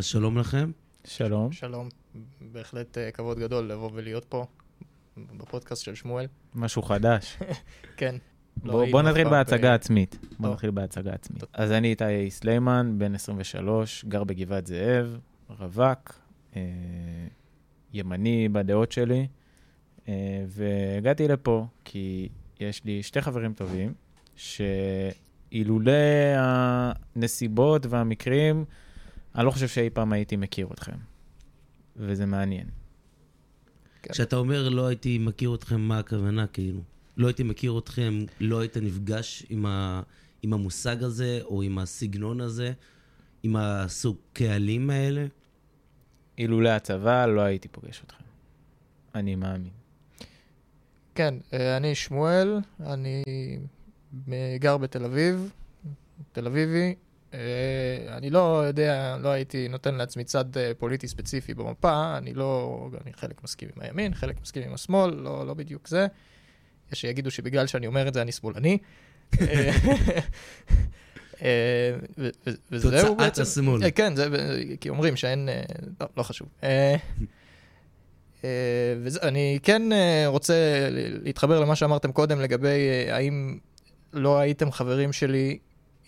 אז שלום לכם. שלום. שלום, בהחלט אה, כבוד גדול לבוא ולהיות פה בפודקאסט של שמואל. משהו חדש. כן. לא בוא, בוא נתחיל בהצגה ב- עצמית. בוא טוב. נתחיל בהצגה עצמית. טוב. אז אני איתי סליימן, בן 23, גר בגבעת זאב, רווק, אה, ימני בדעות שלי, אה, והגעתי לפה כי יש לי שתי חברים טובים, שאילולא הנסיבות והמקרים, אני לא חושב שאי פעם הייתי מכיר אתכם. וזה מעניין. כן. כשאתה אומר לא הייתי מכיר אתכם, מה הכוונה כאילו? לא הייתי מכיר אתכם, לא היית נפגש עם, ה... עם המושג הזה, או עם הסגנון הזה, עם הסוג קהלים האלה? אילולא הצבא, לא הייתי פוגש אתכם. אני מאמין. כן, אה, אני שמואל, אני אה, גר בתל אביב, תל אביבי. אה, אני לא יודע, לא הייתי נותן לעצמי צד אה, פוליטי ספציפי במפה, אני לא, אני חלק מסכים עם הימין, חלק מסכים עם השמאל, לא, לא בדיוק זה. יש שיגידו שבגלל שאני אומר את זה אני שמאלני. אה, וזהו תוצאת בעצם. השמאל. אה, כן, זה, כי אומרים שאין, לא, לא חשוב. אה, אה, וזה, אני כן רוצה להתחבר למה שאמרתם קודם לגבי האם לא הייתם חברים שלי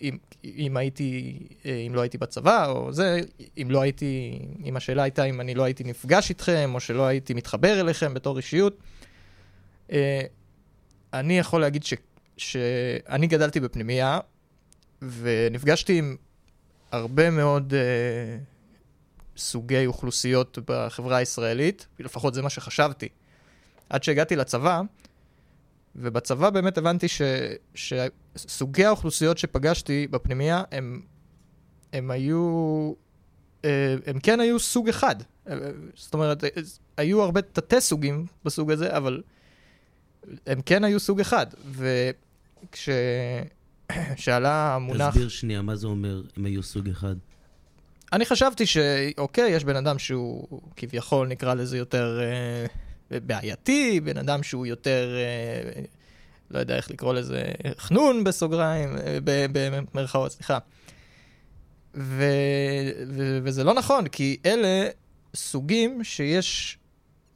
אם, אם הייתי, אה, אם לא הייתי בצבא, או זה, אם לא הייתי, אם השאלה הייתה אם אני לא הייתי נפגש איתכם, או שלא הייתי מתחבר אליכם בתור אישיות. אה, אני יכול להגיד ש, שאני גדלתי בפנימייה, ונפגשתי עם הרבה מאוד אה, סוגי אוכלוסיות בחברה הישראלית, לפחות זה מה שחשבתי. עד שהגעתי לצבא, ובצבא באמת הבנתי ש, שסוגי האוכלוסיות שפגשתי בפנימייה, הם, הם היו, אה, הם כן היו סוג אחד. אה, זאת אומרת, אה, היו הרבה תתי סוגים בסוג הזה, אבל הם כן היו סוג אחד. וכשעלה המונח... תסביר שנייה, מה זה אומר הם היו סוג אחד? אני חשבתי שאוקיי, יש בן אדם שהוא כביכול, נקרא לזה יותר אה, בעייתי, בן אדם שהוא יותר, אה, לא יודע איך לקרוא לזה, חנון בסוגריים, אה, במרכאות, סליחה. ו, ו, וזה לא נכון, כי אלה סוגים שיש,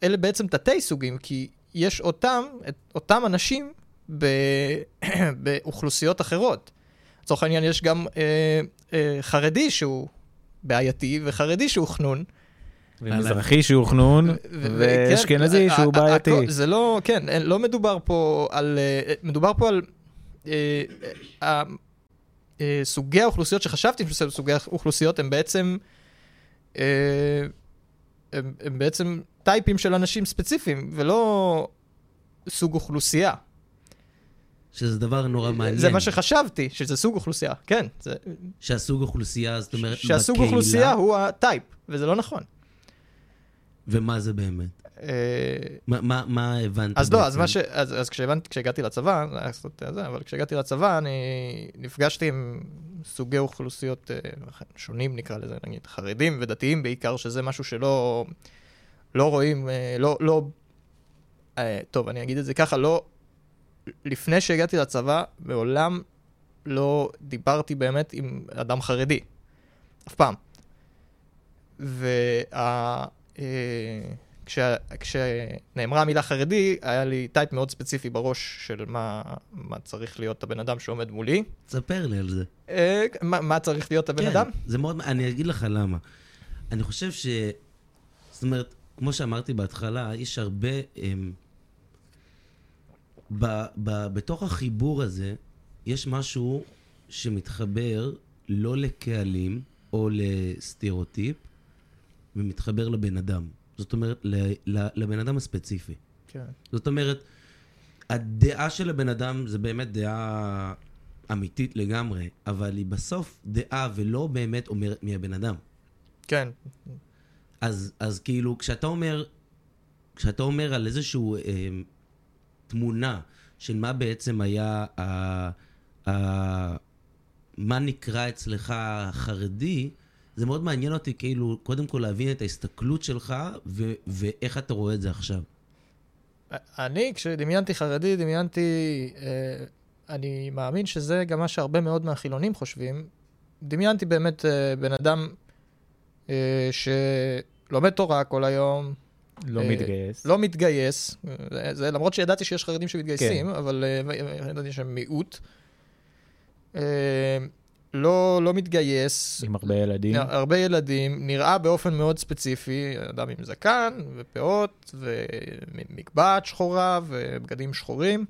אלה בעצם תתי סוגים, כי יש אותם, את אותם אנשים ב, באוכלוסיות אחרות. לצורך העניין יש גם אה, אה, חרדי שהוא בעייתי, וחרדי שהוא חנון. ומזרחי שהוא חנון, ו- ואשכנזי כן, שהוא בעייתי. זה לא, כן, לא מדובר פה על, אה, מדובר פה על אה, אה, סוגי האוכלוסיות שחשבתי שזה סוגי האוכלוסיות הם בעצם, הם בעצם טייפים של אנשים ספציפיים, ולא סוג אוכלוסייה. שזה דבר נורא מעניין. זה מה שחשבתי, שזה סוג אוכלוסייה, כן. זה, שהסוג אוכלוסייה, זאת אומרת, שהסוג בקהילה, אוכלוסייה הוא הטייפ, וזה לא נכון. ומה זה באמת? אה, מה, מה, מה הבנת אז לא, אז? מה ש... אז, אז כשהבנתי, כשהגעתי לצבא, זה היה קצת זה, אבל כשהגעתי לצבא, אני נפגשתי עם סוגי אוכלוסיות אה, שונים, נקרא לזה, נגיד, חרדים ודתיים בעיקר, שזה משהו שלא לא רואים, אה, לא, לא... אה, טוב, אני אגיד את זה ככה, לא... לפני שהגעתי לצבא, מעולם לא דיברתי באמת עם אדם חרדי. אף פעם. וה... אה, כשה, כשנאמרה המילה חרדי, היה לי טייפ מאוד ספציפי בראש של מה, מה צריך להיות הבן אדם שעומד מולי. ספר לי על זה. אה, מה, מה צריך להיות הבן כן, אדם? זה מאוד, אני אגיד לך למה. אני חושב ש... זאת אומרת, כמו שאמרתי בהתחלה, יש הרבה... הם, ב, ב, בתוך החיבור הזה, יש משהו שמתחבר לא לקהלים או לסטריאוטיפ, ומתחבר לבן אדם. זאת אומרת, לבן אדם הספציפי. כן. זאת אומרת, הדעה של הבן אדם זה באמת דעה אמיתית לגמרי, אבל היא בסוף דעה ולא באמת אומרת מי הבן אדם. כן. אז, אז כאילו, כשאתה אומר, כשאתה אומר על איזושהי אה, תמונה של מה בעצם היה, אה, אה, מה נקרא אצלך חרדי, זה מאוד מעניין אותי כאילו, קודם כל להבין את ההסתכלות שלך ו- ואיך אתה רואה את זה עכשיו. אני, כשדמיינתי חרדי, דמיינתי... אה, אני מאמין שזה גם מה שהרבה מאוד מהחילונים חושבים. דמיינתי באמת אה, בן אדם אה, שלומד תורה כל היום, לא אה, מתגייס. לא מתגייס, זה, זה למרות שידעתי שיש חרדים שמתגייסים, כן. אבל אה, ידעתי שהם מיעוט. אה, לא, לא מתגייס, עם הרבה ילדים. הרבה ילדים, נראה באופן מאוד ספציפי, אדם עם זקן ופאות ומקבעת שחורה ובגדים שחורים.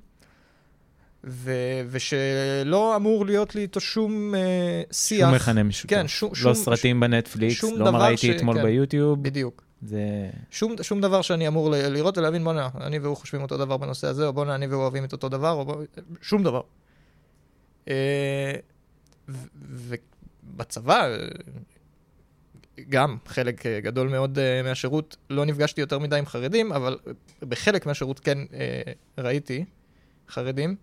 ו, ושלא אמור להיות לי איתו שום אה, שיח. שום מכנה משותף. כן, שום... לא שום, סרטים בנטפליקס, שום לא ראיתי ש- אתמול כן. ביוטיוב. בדיוק. זה... שום, שום דבר שאני אמור ל- לראות ולהבין, בואנה, אני והוא חושבים אותו דבר בנושא הזה, או בואנה, אני והוא אוהבים את אותו דבר, או בוא... שום דבר. אה, ובצבא, גם חלק גדול מאוד אה, מהשירות, לא נפגשתי יותר מדי עם חרדים, אבל בחלק מהשירות כן אה, ראיתי חרדים.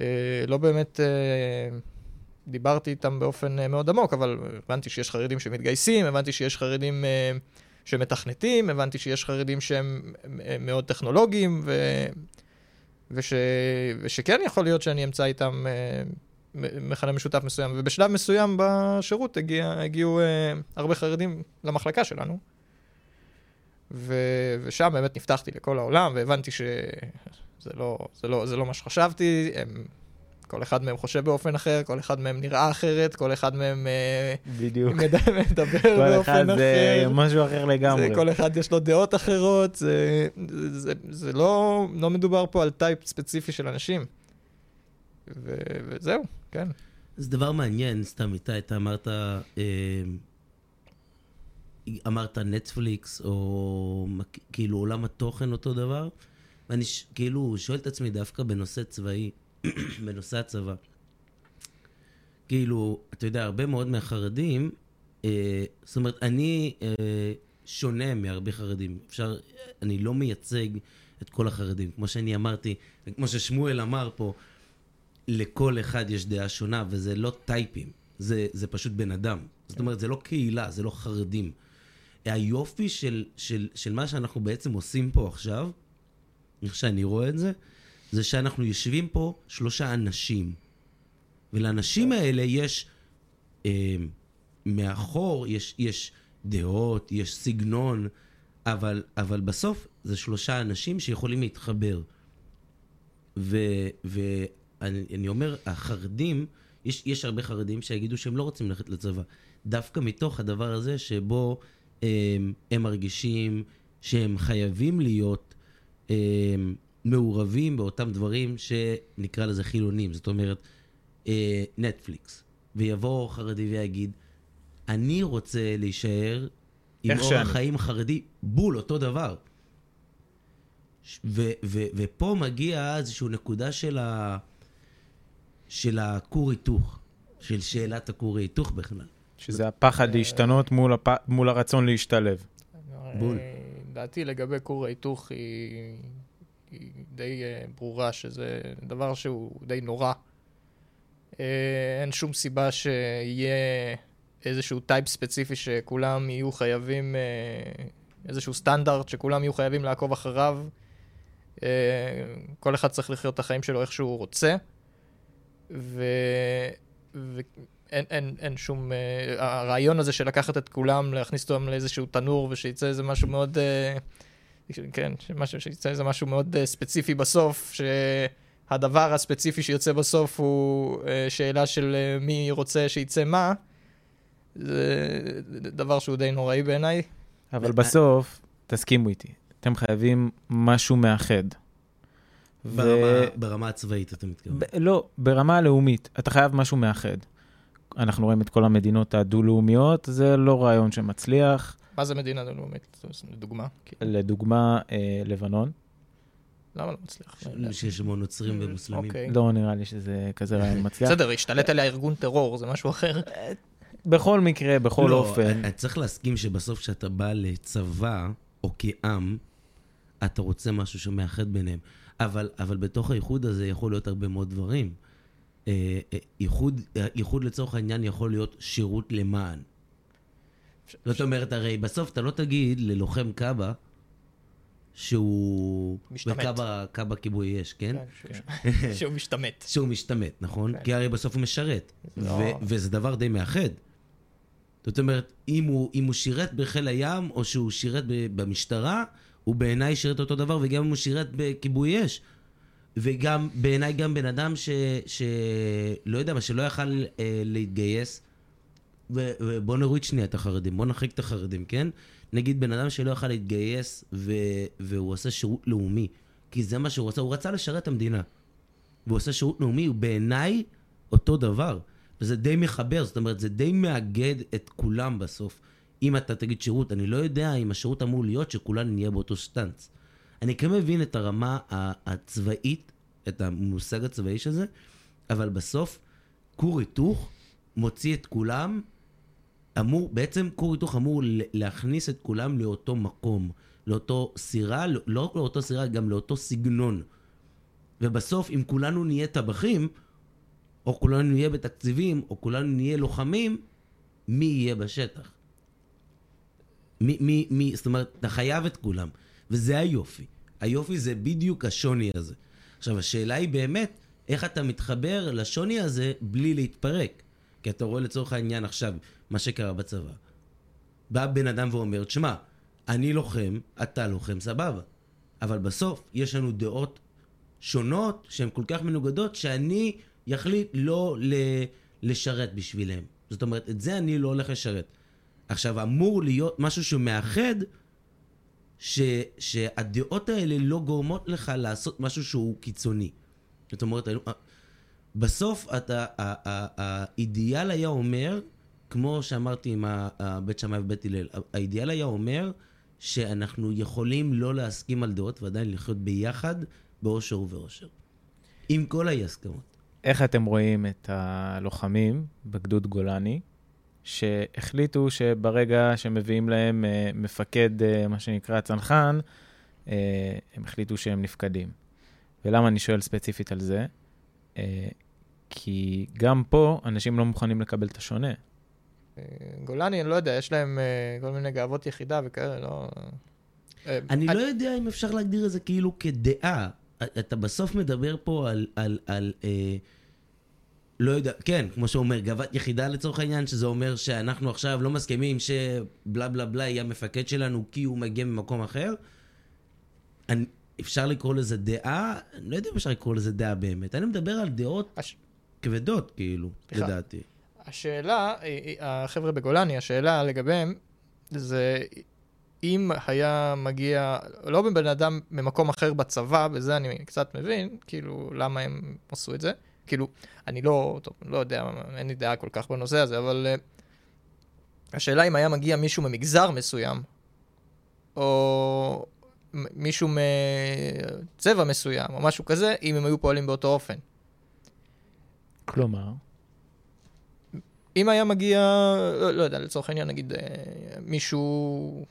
אה, לא באמת דיברתי איתם באופן מאוד עמוק, אבל הבנתי שיש חרדים שמתגייסים, הבנתי שיש חרדים שמתכנתים, הבנתי שיש חרדים שהם מאוד טכנולוגיים, ו... וש... ושכן יכול להיות שאני אמצא איתם מכנה משותף מסוים. ובשלב מסוים בשירות הגיע, הגיעו אה, הרבה חרדים למחלקה שלנו, ו... ושם באמת נפתחתי לכל העולם, והבנתי שזה לא, זה לא, זה לא מה שחשבתי, הם... כל אחד מהם חושב באופן אחר, כל אחד מהם נראה אחרת, כל אחד מהם אה, בדיוק. מדבר, מדבר כל אחד באופן זה אחר. משהו אחר לגמרי. זה, כל אחד יש לו דעות אחרות, זה, זה, זה לא, לא מדובר פה על טייפ ספציפי של אנשים. ו, וזהו, כן. זה דבר מעניין, סתם איתי, אתה אמרת, אה, אמרת נטפליקס, או כאילו עולם התוכן אותו דבר, ואני כאילו שואל את עצמי דווקא בנושא צבאי, בנושא הצבא. כאילו, אתה יודע, הרבה מאוד מהחרדים, אה, זאת אומרת, אני אה, שונה מהרבה חרדים. אפשר, אני לא מייצג את כל החרדים. כמו שאני אמרתי, וכמו ששמואל אמר פה, לכל אחד יש דעה שונה, וזה לא טייפים, זה, זה פשוט בן אדם. זאת אומרת, זה לא קהילה, זה לא חרדים. היופי של, של, של מה שאנחנו בעצם עושים פה עכשיו, איך שאני רואה את זה, זה שאנחנו יושבים פה שלושה אנשים. ולאנשים האלה יש, אה, מאחור יש, יש דעות, יש סגנון, אבל, אבל בסוף זה שלושה אנשים שיכולים להתחבר. ואני אני אומר, החרדים, יש, יש הרבה חרדים שיגידו שהם לא רוצים ללכת לצבא. דווקא מתוך הדבר הזה שבו הם, הם מרגישים שהם חייבים להיות הם, מעורבים באותם דברים שנקרא לזה חילונים. זאת אומרת, אה, נטפליקס. ויבוא חרדי ויגיד, אני רוצה להישאר עם אורח שאני." חיים חרדי, בול, אותו דבר. ו- ו- ופה מגיע איזושהי נקודה של, ה- של הכור היתוך, של שאלת הכור ההיתוך בכלל. שזה הפחד להשתנות מול הפ- מול הרצון להשתלב. בול. אה, דעתי לגבי כור ההיתוך היא, היא די אה, ברורה, שזה דבר שהוא די נורא. אה, אין שום סיבה שיהיה איזשהו טייפ ספציפי שכולם יהיו חייבים, איזשהו סטנדרט שכולם יהיו חייבים לעקוב אחריו. אה, כל אחד צריך לחיות את החיים שלו איך שהוא רוצה. ו... ואין אין, אין שום... Uh, הרעיון הזה של לקחת את כולם, להכניס אותם לאיזשהו תנור ושיצא איזה משהו מאוד... Uh, כן, שמשהו, שיצא איזה משהו מאוד uh, ספציפי בסוף, שהדבר הספציפי שיוצא בסוף הוא uh, שאלה של uh, מי רוצה שיצא מה. זה דבר שהוא די נוראי בעיניי. אבל בסוף, תסכימו איתי, אתם חייבים משהו מאחד. ברמה, ברמה הצבאית, אתה מתכוון. ב- לא, ברמה הלאומית, אתה חייב משהו מאחד. אנחנו רואים את כל המדינות הדו-לאומיות, זה לא רעיון שמצליח. מה זה מדינה לאומית? לדוגמה. לדוגמה, אה, לבנון. למה לא מצליח? שיש המון נוצרים ומוסלמים. אוקיי. לא נראה לי שזה כזה רעיון מצליח. בסדר, השתלט עליה ארגון טרור, זה משהו אחר. בכל מקרה, בכל לא, אופן, אני צריך להסכים שבסוף כשאתה בא לצבא, או כעם, אתה רוצה משהו שמאחד ביניהם. אבל, אבל בתוך האיחוד הזה יכול להיות הרבה מאוד דברים. אה, אה, איחוד, אה, איחוד לצורך העניין יכול להיות שירות למען. זאת אומרת, הרי בסוף אתה לא תגיד ללוחם קאבה שהוא... משתמט. קאבה כיבוי אש, כן? שהוא משתמט. שהוא משתמט, נכון? כן. כי הרי בסוף הוא משרת. לא. וזה דבר די מאחד. זאת אומרת, אם הוא, אם הוא שירת בחיל הים, או שהוא שירת במשטרה, הוא בעיניי שירת אותו דבר, וגם אם הוא שירת בכיבוי אש. וגם, בעיניי גם בן אדם ש... ש... לא יודע מה, שלא יכל אה, להתגייס, ו- ובוא נוריד שנייה את החרדים, בוא נחריג את החרדים, כן? נגיד בן אדם שלא יכל להתגייס, ו... והוא עושה שירות לאומי, כי זה מה שהוא רצה, הוא רצה לשרת את המדינה. והוא עושה שירות לאומי, הוא בעיניי אותו דבר. וזה די מחבר, זאת אומרת, זה די מאגד את כולם בסוף. אם אתה תגיד שירות, אני לא יודע אם השירות אמור להיות שכולנו נהיה באותו סטאנץ. אני כן מבין את הרמה הצבאית, את המושג הצבאי של זה, אבל בסוף, כור היתוך מוציא את כולם, אמור, בעצם כור היתוך אמור להכניס את כולם לאותו מקום, לאותו סירה, לא רק לאותו סירה, גם לאותו סגנון. ובסוף, אם כולנו נהיה טבחים, או כולנו נהיה בתקציבים, או כולנו נהיה לוחמים, מי יהיה בשטח? מי, מי, מי, זאת אומרת, אתה חייב את כולם. וזה היופי. היופי זה בדיוק השוני הזה. עכשיו, השאלה היא באמת, איך אתה מתחבר לשוני הזה בלי להתפרק? כי אתה רואה לצורך העניין עכשיו, מה שקרה בצבא. בא בן אדם ואומר, תשמע, אני לוחם, אתה לוחם, סבבה. אבל בסוף יש לנו דעות שונות שהן כל כך מנוגדות, שאני יחליט לא ל- לשרת בשבילם. זאת אומרת, את זה אני לא הולך לשרת. עכשיו, אמור להיות משהו שמאחד, ש, שהדעות האלה לא גורמות לך לעשות משהו שהוא קיצוני. זאת אומרת, בסוף אתה, האידיאל היה אומר, כמו שאמרתי עם בית שמאי ובית הלל, האידיאל היה אומר שאנחנו יכולים לא להסכים על דעות ועדיין לחיות ביחד באושר ובאושר. עם כל האי הסכמות. איך אתם רואים את הלוחמים בגדוד גולני, שהחליטו שברגע שמביאים להם אה, מפקד, אה, מה שנקרא צנחן, אה, הם החליטו שהם נפקדים. ולמה אני שואל ספציפית על זה? אה, כי גם פה אנשים לא מוכנים לקבל את השונה. אה, גולני, אני לא יודע, יש להם אה, כל מיני גאוות יחידה וכאלה, לא... אה, אני לא יודע אם אפשר להגדיר את זה כאילו כדעה. אתה בסוף מדבר פה על, על, על אה, לא יודע, כן, כמו שהוא אומר, גאוות יחידה לצורך העניין, שזה אומר שאנחנו עכשיו לא מסכימים שבלה בלה בלה יהיה המפקד שלנו כי הוא מגיע ממקום אחר. אני, אפשר לקרוא לזה דעה? אני לא יודע אם אפשר לקרוא לזה דעה באמת. אני מדבר על דעות הש... כבדות, כאילו, סליחה. לדעתי. השאלה, אה, אה, החבר'ה בגולני, השאלה לגביהם, זה אם היה מגיע, לא בבן אדם ממקום אחר בצבא, וזה אני קצת מבין, כאילו, למה הם עשו את זה. כאילו, אני לא, טוב, לא יודע, אין לי דעה כל כך בנושא הזה, אבל uh, השאלה אם היה מגיע מישהו ממגזר מסוים, או מישהו מצבע מסוים, או משהו כזה, אם הם היו פועלים באותו אופן. כלומר, אם היה מגיע, לא, לא יודע, לצורך העניין, נגיד, אה, מישהו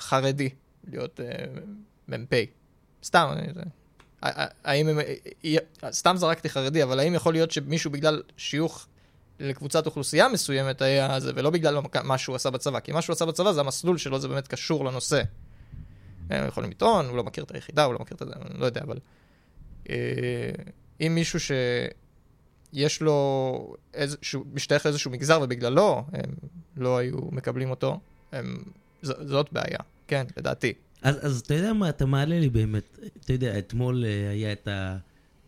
חרדי להיות אה, מ"פ, סתם, אני- ה- האם הם, סתם זרקתי חרדי, אבל האם יכול להיות שמישהו בגלל שיוך לקבוצת אוכלוסייה מסוימת היה זה, ולא בגלל מה שהוא עשה בצבא, כי מה שהוא עשה בצבא זה המסלול שלו, זה באמת קשור לנושא. הם יכולים לטעון, הוא לא מכיר את היחידה, הוא לא מכיר את זה, אני לא יודע, אבל... אה, אם מישהו ש... יש לו איזשהו, משתייך לאיזשהו מגזר ובגללו הם לא היו מקבלים אותו, הם, זאת בעיה, כן, לדעתי. אז, אז אתה יודע מה, אתה מעלה לי באמת, אתה יודע, אתמול אה, היה את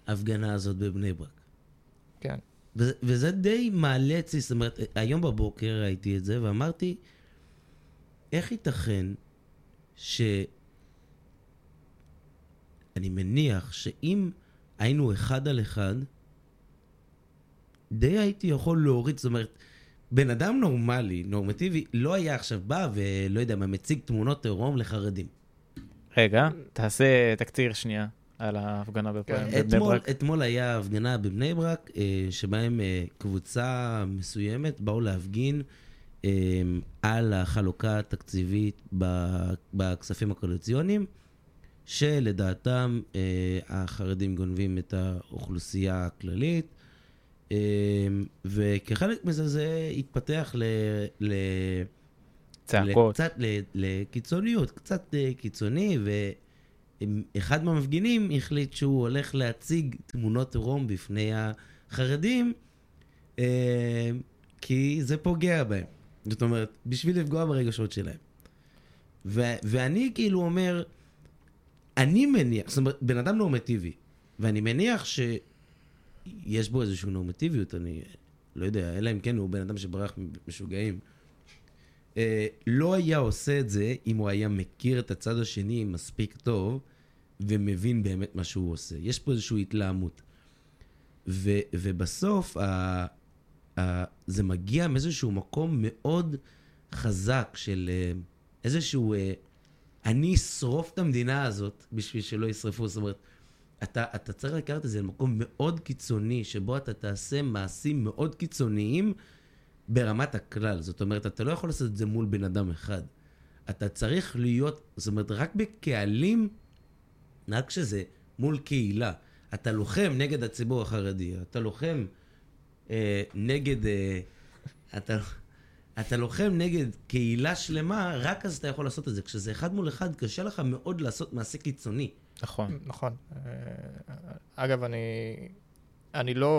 ההפגנה הזאת בבני ברק. כן. וזה, וזה די מעלה אצלי, זאת אומרת, היום בבוקר ראיתי את זה ואמרתי, איך ייתכן ש... אני מניח שאם היינו אחד על אחד, די הייתי יכול להוריד, זאת אומרת, בן אדם נורמלי, נורמטיבי, לא היה עכשיו בא ולא יודע מה, מציג תמונות עירום לחרדים. רגע, תעשה תקציר שנייה על ההפגנה כן. בבני אתמול, ברק. אתמול היה הפגנה בבני ברק, אה, שבהם אה, קבוצה מסוימת באו להפגין אה, על החלוקה התקציבית ב- בכספים הקואליציוניים, שלדעתם החרדים גונבים את האוכלוסייה הכללית, וכחלק מזה זה התפתח ל... ל צעקות. קצת לקיצוניות, קצת אה, קיצוני, ואחד מהמפגינים החליט שהוא הולך להציג תמונות עירום בפני החרדים, אה, כי זה פוגע בהם. זאת אומרת, בשביל לפגוע ברגשות שלהם. ו- ואני כאילו אומר, אני מניח, זאת אומרת, בן אדם נורמטיבי, ואני מניח שיש בו איזושהי נורמטיביות, אני לא יודע, אלא אם כן הוא בן אדם שברח משוגעים. אה, לא היה עושה את זה אם הוא היה מכיר את הצד השני מספיק טוב ומבין באמת מה שהוא עושה. יש פה איזושהי התלהמות. ו, ובסוף ה, ה, זה מגיע מאיזשהו מקום מאוד חזק של אה, איזשהו... אה, אני אשרוף את המדינה הזאת בשביל שלא ישרפו. זאת אומרת, אתה, אתה צריך לקחת את זה למקום מאוד קיצוני, שבו אתה תעשה מעשים מאוד קיצוניים ברמת הכלל. זאת אומרת, אתה לא יכול לעשות את זה מול בן אדם אחד. אתה צריך להיות, זאת אומרת, רק בקהלים, רק כשזה מול קהילה. אתה לוחם נגד הציבור החרדי, אתה לוחם אה, נגד... אה, אתה, אתה לוחם נגד קהילה שלמה, רק אז אתה יכול לעשות את זה. כשזה אחד מול אחד, קשה לך מאוד לעשות מעשה קיצוני. נכון. נכון. אה, אגב, אני, אני לא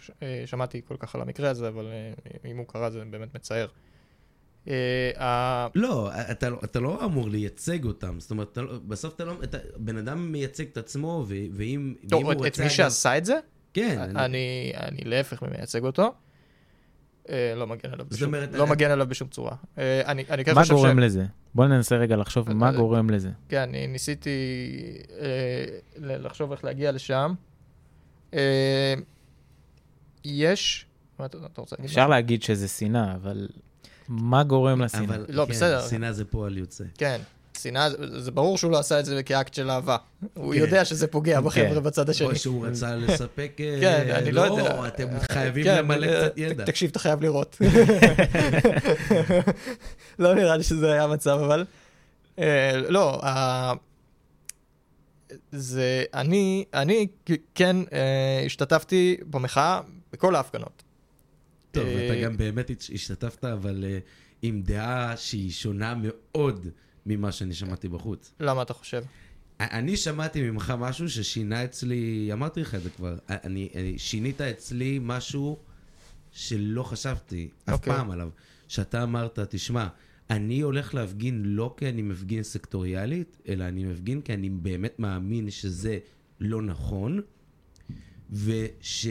ש- אה, שמעתי כל כך על המקרה הזה, אבל אה, אם הוא קרה זה באמת מצער. אה, לא, אתה, לא- אתה לא אמור לייצג אותם. זאת אומרת, אתה, לא- בסוף אתה לא... אתה, בן אדם מייצג את עצמו, ו, ואם, לא, ואם הוא את רוצה... מי שעשה את זה, כן. אני, אני, אני להפך מייצג אותו. לא מגן עליו בשום, אומרת, לא מגן עליו בשום צורה. אני, אני כן מה חושב גורם ש... לזה? בוא ננסה רגע לחשוב מה גורם לזה. כן, אני ניסיתי לחשוב איך להגיע לשם. אה, יש... מה אתה אתה רוצה להגיד? אפשר להגיד שזה שנאה, אבל מה גורם לשנאה? אבל, לא, כן, בסדר. שנאה זה פועל יוצא. כן, שנאה, זה- ברור שהוא לא עשה את זה כאקט של אהבה. הוא כן. יודע שזה פוגע בחבר'ה כן. בצד השני. או שהוא רצה לספק... אה, כן, אני לא יודע. אתם חייבים כן, למלא קצת ידע. תקשיב, אתה חייב לראות. לא נראה לי שזה היה המצב, אבל... אה, לא, זה... אני, אני כן אה, השתתפתי במחאה בכל ההפגנות. טוב, אה, אתה גם באמת הש- השתתפת, אבל אה, עם דעה שהיא שונה מאוד ממה שאני שמעתי בחוץ. למה אתה חושב? אני שמעתי ממך משהו ששינה אצלי, אמרתי לך את זה כבר, אני, אני שינית אצלי משהו שלא חשבתי אף אוקיי. פעם עליו. שאתה אמרת, תשמע, אני הולך להפגין לא כי אני מפגין סקטוריאלית, אלא אני מפגין כי אני באמת מאמין שזה לא נכון, וש...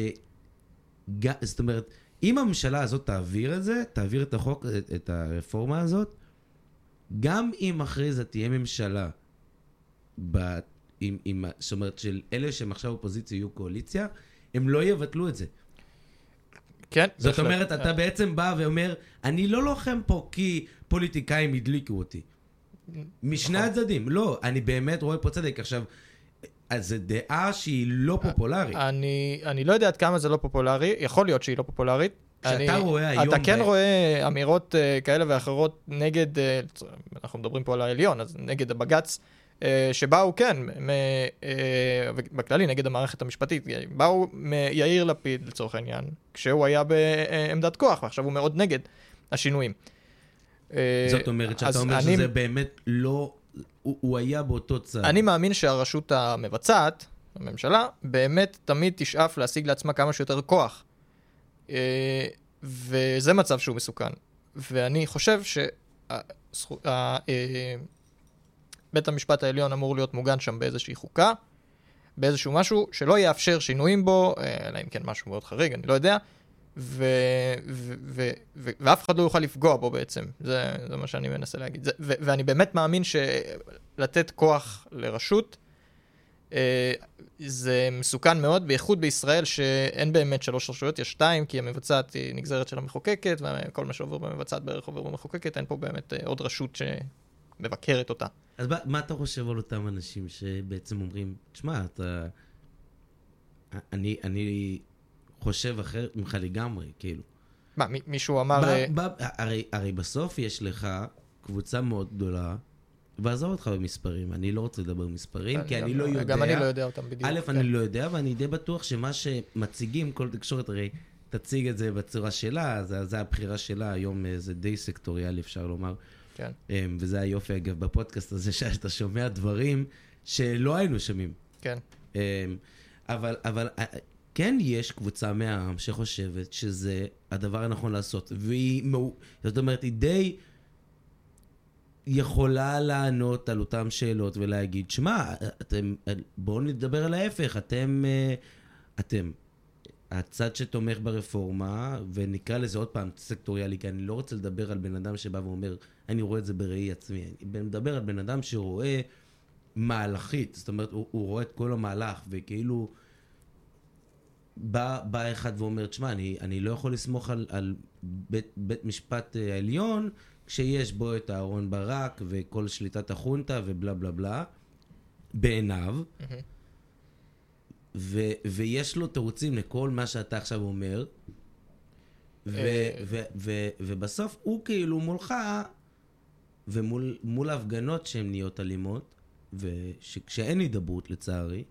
זאת אומרת, אם הממשלה הזאת תעביר את זה, תעביר את החוק, את, את הרפורמה הזאת, גם אם אחרי זה תהיה ממשלה, ב, עם, עם, זאת אומרת, של אלה שהם עכשיו אופוזיציה יהיו קואליציה, הם לא יבטלו את זה. כן, זאת. אומרת, אתה בעצם בא ואומר, אני לא לוחם פה כי פוליטיקאים הדליקו אותי. משני נכון. הצדדים. לא, אני באמת רואה פה צדק. עכשיו, אז זו דעה שהיא לא פופולרית. אני, אני לא יודע עד כמה זה לא פופולרי, יכול להיות שהיא לא פופולרית. כשאתה אני, רואה היום אתה כן ב- רואה אמירות uh, כאלה ואחרות נגד, uh, אנחנו מדברים פה על העליון, אז נגד הבג"ץ, שבאו, כן, uh, בכללי נגד המערכת המשפטית, באו מיאיר לפיד לצורך העניין, כשהוא היה בעמדת כוח, ועכשיו הוא מאוד נגד השינויים. אה, זאת אומרת, שאתה אומר אני- שזה באמת לא... הוא הוא היה באותו צד. אני מאמין שהרשות המבצעת, הממשלה, באמת תמיד תשאף להשיג לעצמה כמה שיותר כוח. אה, וזה מצב שהוא מסוכן. ואני חושב שבית המשפט העליון אמור להיות מוגן שם באיזושהי חוקה, באיזשהו משהו שלא יאפשר שינויים בו, אה, אלא אם כן משהו מאוד חריג, אני לא יודע, ו, ו, ו, ו, ואף אחד לא יוכל לפגוע בו בעצם, זה, זה מה שאני מנסה להגיד. זה, ו, ואני באמת מאמין שלתת כוח לרשות, אה, זה מסוכן מאוד, בייחוד בישראל שאין באמת שלוש רשויות, יש שתיים, כי המבצעת היא נגזרת של המחוקקת, וכל מה שעובר במבצעת בערך עובר במחוקקת, אין פה באמת אה, עוד רשות שמבקרת אותה. אז מה, מה אתה חושב על אותם אנשים שבעצם אומרים, תשמע, אתה... אני, אני חושב אחרת ממך לגמרי, כאילו. מה, מי- מישהו אמר... ב, אה, ב, הרי, הרי בסוף יש לך קבוצה מאוד גדולה, ועזוב אותך במספרים, אני לא רוצה לדבר מספרים, כי אני לא יודע. גם אני לא יודע אותם בדיוק. א', כן. אני לא יודע, ואני די בטוח שמה שמציגים, כל תקשורת הרי תציג את זה בצורה שלה, זה, זה הבחירה שלה, היום זה די סקטוריאלי, אפשר לומר. כן. אמ, וזה היופי, אגב, בפודקאסט הזה, שאתה שומע דברים שלא היינו שומעים. כן. אמ, אבל, אבל אה, כן יש קבוצה מהעם שחושבת שזה הדבר הנכון לעשות, והיא, זאת אומרת, היא די יכולה לענות על אותן שאלות ולהגיד, שמע, אתם, בואו נדבר על ההפך, אתם, אה, אתם, הצד שתומך ברפורמה, ונקרא לזה עוד פעם סקטוריאלי, כי אני לא רוצה לדבר על בן אדם שבא ואומר, אני רואה את זה בראי עצמי, אני מדבר על בן אדם שרואה מהלכית, זאת אומרת, הוא, הוא רואה את כל המהלך, וכאילו... בא, בא אחד ואומר, תשמע, אני, אני לא יכול לסמוך על, על בית, בית משפט אה, העליון, כשיש בו את אהרון ברק וכל שליטת החונטה ובלה בלה בלה, בעיניו, מהמם. ו, ויש לו תירוצים לכל מה שאתה עכשיו אומר, ו, אה. ו, ו, ובסוף הוא כאילו מולך, ומול מול ההפגנות שהן נהיות אלימות, וכשאין הידברות לצערי,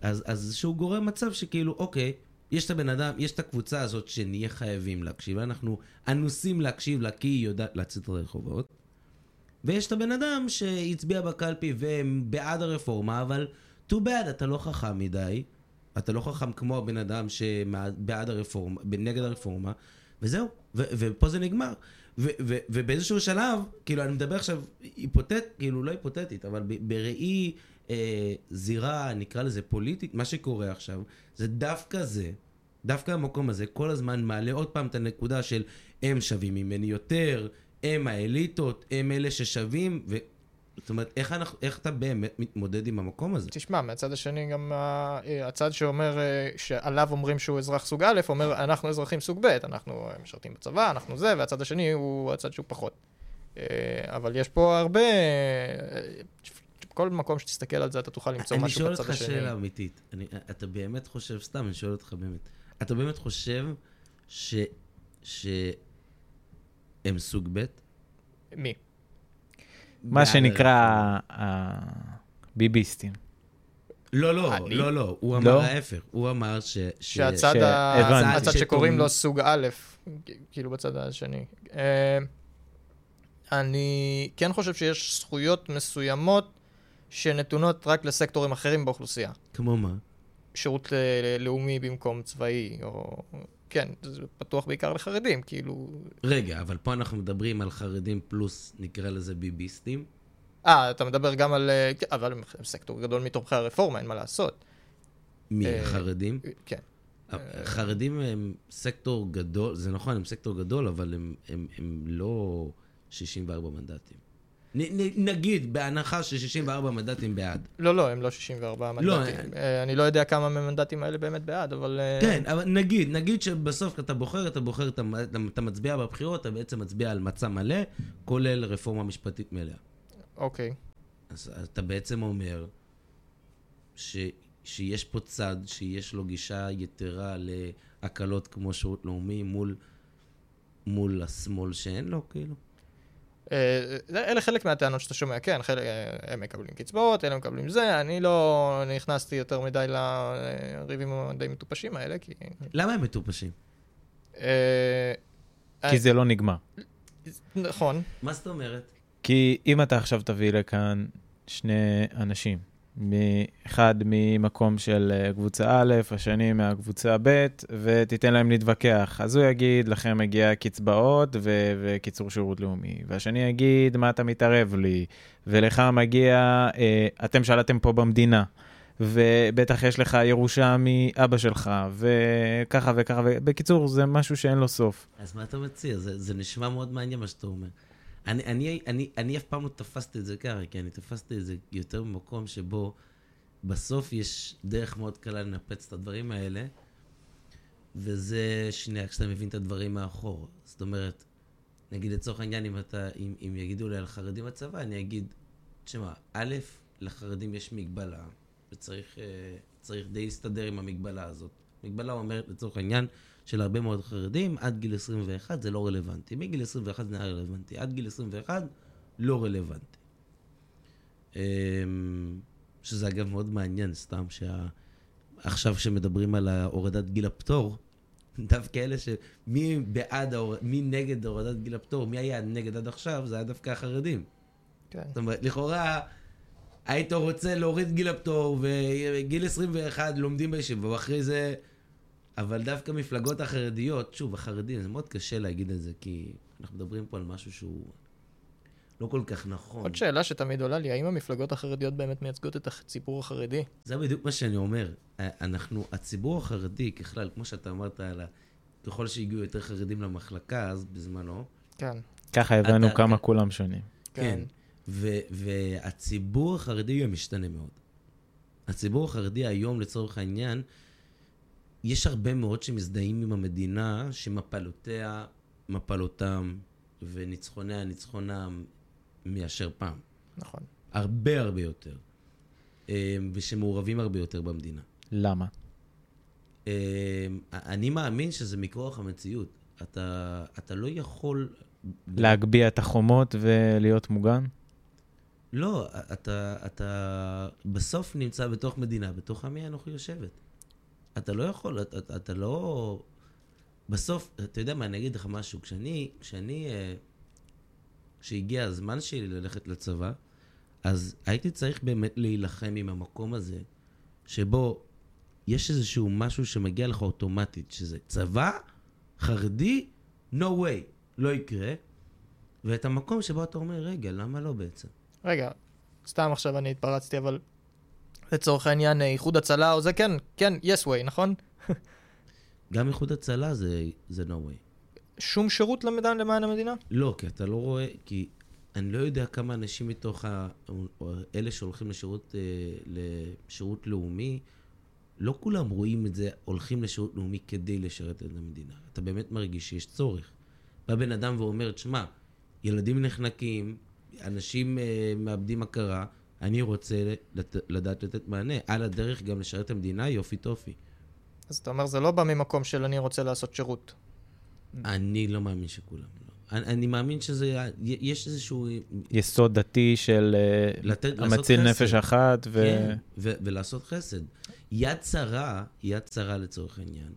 אז, אז שהוא גורם מצב שכאילו, אוקיי, יש את הבן אדם, יש את הקבוצה הזאת שנהיה חייבים להקשיב, לה, אנחנו אנוסים להקשיב לה כי היא יודעת לצאת לרחובות, ויש את הבן אדם שהצביע בקלפי ובעד הרפורמה, אבל too bad, אתה לא חכם מדי, אתה לא חכם כמו הבן אדם שבעד הרפורמה, נגד הרפורמה, וזהו, ו- ופה זה נגמר. ו- ו- ובאיזשהו שלב, כאילו, אני מדבר עכשיו היפותט, כאילו, לא היפותטית, אבל ב- בראי אה, זירה, נקרא לזה פוליטית, מה שקורה עכשיו, זה דווקא זה, דווקא המקום הזה, כל הזמן מעלה עוד פעם את הנקודה של הם שווים ממני יותר, הם האליטות, הם אלה ששווים, ו... זאת אומרת, איך, אנחנו, איך אתה באמת מתמודד עם המקום הזה? תשמע, מהצד השני גם ה- אה, הצד שאומר, אה, שעליו אומרים שהוא אזרח סוג א', אומר, אנחנו אזרחים סוג ב', אנחנו אה, משרתים בצבא, אנחנו זה, והצד השני הוא הצד שהוא פחות. אה, אבל יש פה הרבה... אה, כל מקום שתסתכל על זה, אתה תוכל למצוא אני משהו שואל בצד אותך השני. שאלה אמיתית. אני, אתה באמת חושב, סתם, אני שואל אותך באמת. אתה באמת חושב ש... שהם סוג ב'? מי? מה שנקרא הביביסטים. לא, לא, אני? לא, לא. הוא לא? אמר ההפך. הוא אמר ש... ש- שהצד ש- ה- הבנתי. הצד שקוראים לו סוג א', כאילו בצד השני. אה, אני כן חושב שיש זכויות מסוימות שנתונות רק לסקטורים אחרים באוכלוסייה. כמו מה? שירות ל- לאומי במקום צבאי, או... כן, זה פתוח בעיקר לחרדים, כאילו... רגע, אבל פה אנחנו מדברים על חרדים פלוס, נקרא לזה ביביסטים. אה, אתה מדבר גם על... אה, כן, אבל הם סקטור גדול מתומכי הרפורמה, אין מה לעשות. מי? אה, החרדים? כן. החרדים הם סקטור גדול, זה נכון, הם סקטור גדול, אבל הם, הם, הם לא 64 מנדטים. נ, נ, נגיד, בהנחה ש-64 מנדטים בעד. לא, לא, הם לא 64 לא, מנדטים. אה, אני לא יודע כמה מהמנדטים האלה באמת בעד, אבל... אה, כן, אבל נגיד, נגיד שבסוף אתה בוחר, אתה בוחר, אתה, אתה מצביע בבחירות, אתה בעצם מצביע על מצע מלא, כולל רפורמה משפטית מלאה. אוקיי. אז אתה בעצם אומר ש, שיש פה צד שיש לו גישה יתרה להקלות כמו שירות לאומי מול, מול השמאל שאין לו, כאילו. אה, זה- אלה חלק מהטענות שאתה שומע, כן, חלק, אה, הם מקבלים קצבאות, אלה מקבלים זה, אני לא נכנסתי יותר מדי לריבים הדי מטופשים האלה, כי... למה הם מטופשים? אה, כי זה לא נגמר. נכון, מה זאת אומרת? כי אם אתה עכשיו תביא לכאן שני אנשים, אחד ממקום של אה, קבוצה א', השני מהקבוצה ב', ותיתן להם להתווכח, אז הוא יגיד, לכם מגיע קצבאות ו- וקיצור שירות לאומי, והשני יגיד, מה אתה מתערב לי, ולך מגיע, אה, אתם שלטתם פה במדינה. ובטח יש לך ירושה מאבא שלך, וככה וככה, ובקיצור, זה משהו שאין לו סוף. אז מה אתה מציע? זה, זה נשמע מאוד מעניין מה שאתה אומר. אני, אני, אני, אני אף פעם לא תפסתי את זה ככה, כי אני תפסתי את זה יותר במקום שבו בסוף יש דרך מאוד קלה לנפץ את הדברים האלה, וזה שנייה, כשאתה מבין את הדברים מאחור. זאת אומרת, נגיד לצורך העניין, אם, אתה, אם, אם יגידו לי על חרדים בצבא, אני אגיד, תשמע, א', לחרדים יש מגבלה, וצריך אה, די להסתדר עם המגבלה הזאת. מגבלה אומרת, לצורך העניין, של הרבה מאוד חרדים, עד גיל 21 זה לא רלוונטי. מגיל 21 זה נהיה רלוונטי, עד גיל 21 לא רלוונטי. אמ, שזה אגב מאוד מעניין, סתם שה... עכשיו שמדברים על הורדת גיל הפטור, דווקא אלה שמי בעד, ההור... מי נגד הורדת גיל הפטור, מי היה נגד עד עכשיו, זה היה דווקא החרדים. כן. זאת אומרת, לכאורה, היית רוצה להוריד גיל הפטור, וגיל 21 לומדים בישיבה, ואחרי זה... אבל דווקא מפלגות החרדיות, שוב, החרדים, זה מאוד קשה להגיד את זה, כי אנחנו מדברים פה על משהו שהוא לא כל כך נכון. עוד שאלה שתמיד עולה לי, האם המפלגות החרדיות באמת מייצגות את הציבור החרדי? זה בדיוק מה שאני אומר. אנחנו, הציבור החרדי, ככלל, כמו שאתה אמרת, על ה... ככל שהגיעו יותר חרדים למחלקה, אז בזמנו, כן. ככה הבנו אתה- כמה כולם שונים. כן. ו- והציבור החרדי הוא משתנה מאוד. הציבור החרדי היום, לצורך העניין, יש הרבה מאוד שמזדהים עם המדינה שמפלותיה מפלותם וניצחוניה ניצחונם מאשר פעם. נכון. הרבה הרבה יותר. אה, ושמעורבים הרבה יותר במדינה. למה? אה, אני מאמין שזה מכורח המציאות. אתה, אתה לא יכול... להגביה את החומות ולהיות מוגן? לא, אתה, אתה בסוף נמצא בתוך מדינה, בתוך עמי אנוכי יושבת. אתה לא יכול, אתה, אתה, אתה לא... בסוף, אתה יודע מה, אני אגיד לך משהו. כשאני, כשאני, אה, כשהגיע הזמן שלי ללכת לצבא, אז הייתי צריך באמת להילחם עם המקום הזה, שבו יש איזשהו משהו שמגיע לך אוטומטית, שזה צבא, חרדי, no way, לא יקרה. ואת המקום שבו אתה אומר, רגע, למה לא בעצם? רגע, סתם עכשיו אני התפרצתי, אבל לצורך העניין, אה, איחוד הצלה או זה, כן, כן, yes way, נכון? גם איחוד הצלה זה, זה no way. שום שירות למדען למען המדינה? לא, כי אתה לא רואה, כי אני לא יודע כמה אנשים מתוך ה... אלה שהולכים לשירות, אה, לשירות לאומי, לא כולם רואים את זה, הולכים לשירות לאומי כדי לשרת את המדינה. אתה באמת מרגיש שיש צורך. בא בן אדם ואומר, תשמע, ילדים נחנקים, אנשים אה, מאבדים הכרה, אני רוצה לת... לדעת לתת מענה. על הדרך גם לשרת את המדינה, יופי טופי. אז אתה אומר, זה לא בא ממקום של אני רוצה לעשות שירות. אני לא מאמין שכולם לא. אני, אני מאמין שזה, יש איזשהו... יסוד דתי של אה, לתת, המציל חסד. נפש אחת, ו... כן, ו- ולעשות חסד. יד שרה, יד שרה לצורך העניין,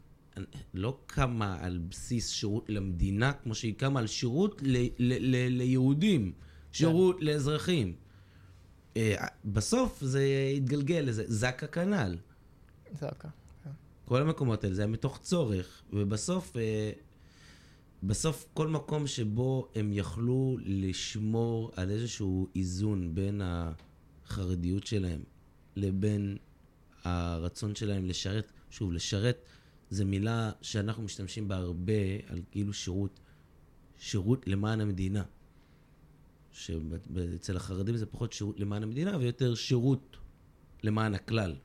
לא קמה על בסיס שירות למדינה, כמו שהיא קמה על שירות ל- ל- ל- ליהודים, שירות לאזרחים. אה, בסוף זה התגלגל לזה, זק"א כנ"ל. זה הכל. כל המקומות האלה, זה היה מתוך צורך, ובסוף, אה, בסוף כל מקום שבו הם יכלו לשמור על איזשהו איזון בין החרדיות שלהם לבין הרצון שלהם לשרת, שוב, לשרת זו מילה שאנחנו משתמשים בה הרבה על כאילו שירות, שירות למען המדינה. שאצל החרדים זה פחות שירות למען המדינה ויותר שירות למען הכלל.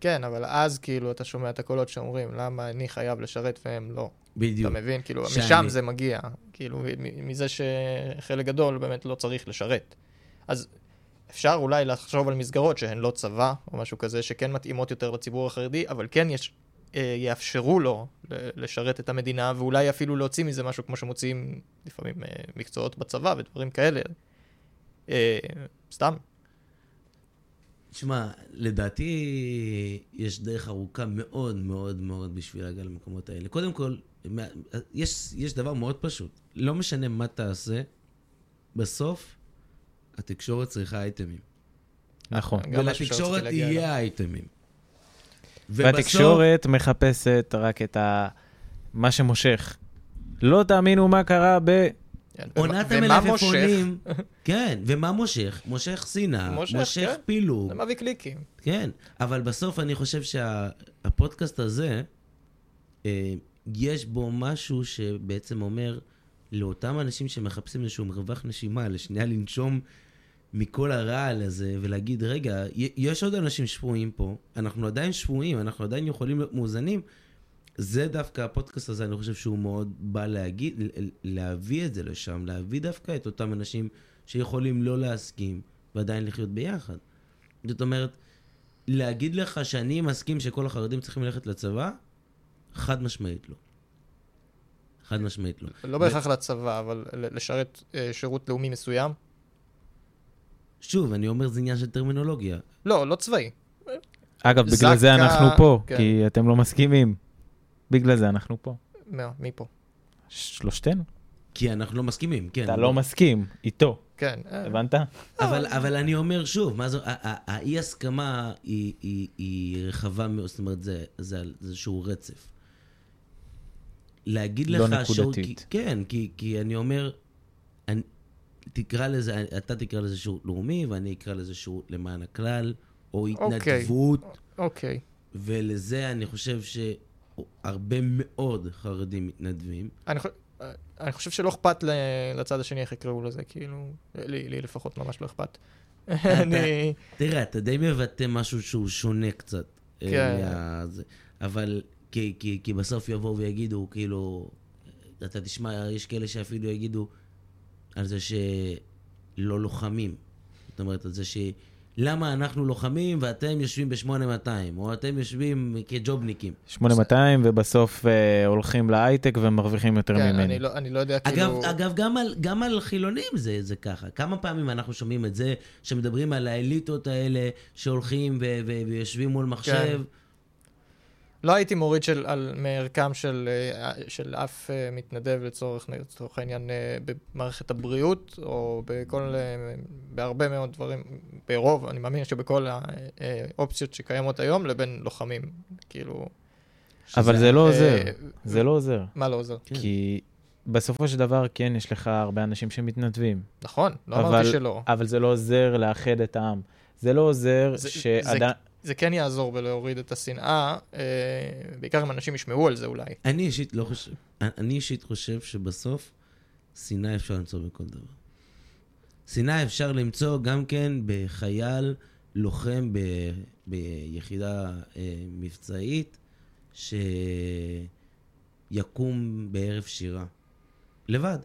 כן, אבל אז כאילו אתה שומע את הקולות שאומרים, למה אני חייב לשרת והם לא. בדיוק. אתה מבין? כאילו, שאני- משם זה מגיע. כאילו, מזה שחלק גדול באמת לא צריך לשרת. אז אפשר אולי לחשוב על מסגרות שהן לא צבא, או משהו כזה, שכן מתאימות יותר לציבור החרדי, אבל כן יש, יאפשרו לו לשרת את המדינה, ואולי אפילו להוציא מזה משהו כמו שמוציאים לפעמים אה, מקצועות בצבא ודברים כאלה. אה, סתם. תשמע, לדעתי יש דרך ארוכה מאוד מאוד מאוד בשביל להגיע למקומות האלה. קודם כל, יש, יש דבר מאוד פשוט. לא משנה מה תעשה, בסוף התקשורת צריכה אייטמים. נכון. ולתקשורת. יהיה אייטמים. ובסוף- והתקשורת מחפשת רק את ה... מה שמושך. לא תאמינו מה קרה ב... כן, עונת? המלפפונים, כן, ומה מושך? מושך שנאה, מושך, מושך כן. פילוג, זה מביא קליקים. כן, אבל בסוף אני חושב שהפודקאסט הזה, אה, יש בו משהו שבעצם אומר לאותם אנשים שמחפשים איזשהו מרווח נשימה, לשנייה לנשום מכל הרעל הזה, ולהגיד, רגע, יש עוד אנשים שפויים פה, אנחנו עדיין שפויים, אנחנו עדיין יכולים להיות מאוזנים. זה דווקא הפודקאסט הזה, אני חושב שהוא מאוד בא להגיד, להביא את זה לשם, להביא דווקא את אותם אנשים שיכולים לא להסכים ועדיין לחיות ביחד. זאת אומרת, להגיד לך שאני מסכים שכל החרדים צריכים ללכת לצבא? חד משמעית לא. חד משמעית לא. לא בהכרח לצבא, אבל לשרת אה, שירות לאומי מסוים. שוב, אני אומר, זה עניין של טרמינולוגיה. לא, לא צבאי. אגב, בגלל זק"א, זה אנחנו פה, כן. כי אתם לא מסכימים. בגלל זה אנחנו פה. מה, מי פה? שלושתנו. כי אנחנו לא מסכימים, כן. אתה לא מסכים איתו. כן. אה, הבנת? אבל, אבל אני אומר שוב, מה זו, ה- ה- האי-הסכמה היא, היא, היא רחבה מאוד, זאת אומרת, זה, זה איזשהו רצף. להגיד לא לך שהוא... נקודתית. כי, כן, כי, כי אני אומר, אני, תקרא לזה, אתה תקרא לזה שירות לאומי, ואני אקרא לזה שירות למען הכלל, או אוקיי. התנדבות, אוקיי. ולזה אני חושב שהרבה מאוד חרדים מתנדבים. אני חושב... אני חושב שלא אכפת לצד השני איך יקראו לזה, כאילו, לי, לי לפחות ממש לא אכפת. אני... תראה, אתה די מבטא משהו שהוא שונה קצת. אה, כן. אבל כי, כי, כי בסוף יבואו ויגידו, כאילו, אתה תשמע, יש כאלה שאפילו יגידו על זה שלא לוחמים. זאת אומרת, על זה ש... למה אנחנו לוחמים ואתם יושבים ב-8200, או אתם יושבים כג'ובניקים. 8200, ובסוף אה, הולכים להייטק ומרוויחים יותר כן, ממני. אני לא, אני לא יודע, אגב, כאילו... אגב גם, על, גם על חילונים זה, זה ככה. כמה פעמים אנחנו שומעים את זה, שמדברים על האליטות האלה שהולכים ו- ו- ויושבים מול מחשב. לא הייתי מוריד של, על, מערכם של, אה, של אף אה, מתנדב לצורך, לצורך העניין אה, במערכת הבריאות, או בכל, בהרבה מאוד דברים, ברוב, אני מאמין שבכל האופציות שקיימות היום, לבין לוחמים. כאילו, אבל זה לא עוזר, זה לא עוזר. מה לא עוזר? כן. כי בסופו של דבר, כן, יש לך הרבה אנשים שמתנדבים. נכון, לא אבל- אמרתי שלא. אבל זה לא עוזר לאחד את העם. זה לא עוזר זה- שעדיין... זה כן יעזור בלהוריד את השנאה, אה, בעיקר אם אנשים ישמעו על זה אולי. אני אישית לא חושב, אני אישית חושב שבסוף שנאה אפשר למצוא בכל דבר. שנאה אפשר למצוא גם כן בחייל לוחם ב, ביחידה אה, מבצעית שיקום בערב שירה. לבד.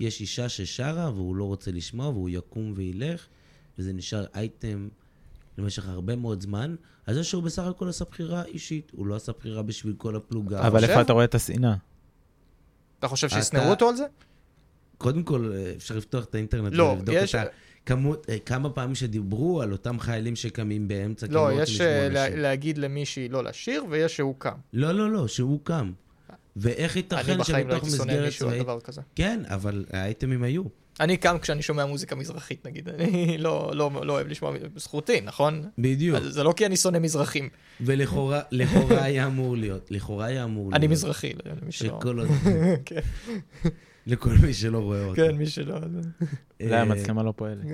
יש אישה ששרה והוא לא רוצה לשמוע והוא יקום וילך, וזה נשאר אייטם למשך הרבה מאוד זמן, אז זה שהוא בסך הכל עשה בחירה אישית, הוא לא עשה בחירה בשביל כל הפלוגה. אבל? איפה אתה רואה את השנאה? אתה חושב שישנאו אותו על זה? קודם כל, אה, אפשר לפתוח את האינטרנט לא, ולבדוק יש- את הכמות, אה, כמה פעמים שדיברו על אותם חיילים שקמים באמצע, לא, רוצים יש אה, לה-. להגיד למישהי לא לשיר, ויש שהוא קם. לא, לא, לא, שהוא קם. ואיך אני ייתכן בחיים לא שבתוך הייתי שונא מסגרת מישהו על צבאית... דבר כזה. כן, אבל האייטמים היו. אני קם כשאני שומע מוזיקה מזרחית, נגיד. אני לא לא- לא אוהב לשמוע, זכותי, נכון? בדיוק. אז זה לא כי אני שונא מזרחים. ולכאורה לכאורה היה אמור להיות, לכאורה היה אמור להיות. אני מזרחי, למי שלא... שכל עוד... כן, לכל מי שלא רואה אותי. כן, מי שלא... זה אה, המצלמה לא פועלת.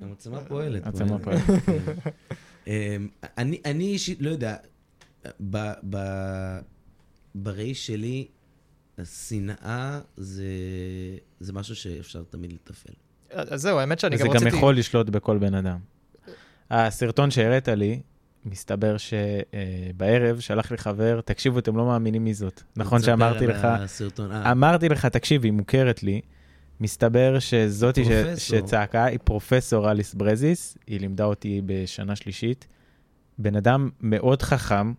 המצלמה פועלת. המצלמה פועלת. אמ, אני אישית, לא יודע, ב- ב- בראי שלי, השנאה זה זה משהו שאפשר תמיד לתפעל. אז זהו, האמת שאני גם גם רציתי... יכול לשלוט בכל בן אדם. הסרטון שהראית לי, מסתבר שבערב שלח לי חבר, תקשיבו, אתם לא מאמינים מי זאת. נכון שאמרתי לך, הסרטון. אה, אמרתי לך, תקשיב, היא מוכרת לי. מסתבר שזאתי ש-. שצעקה היא פרופסור אליס ברזיס, היא לימדה אותי בשנה שלישית. בן אדם מאוד חכם,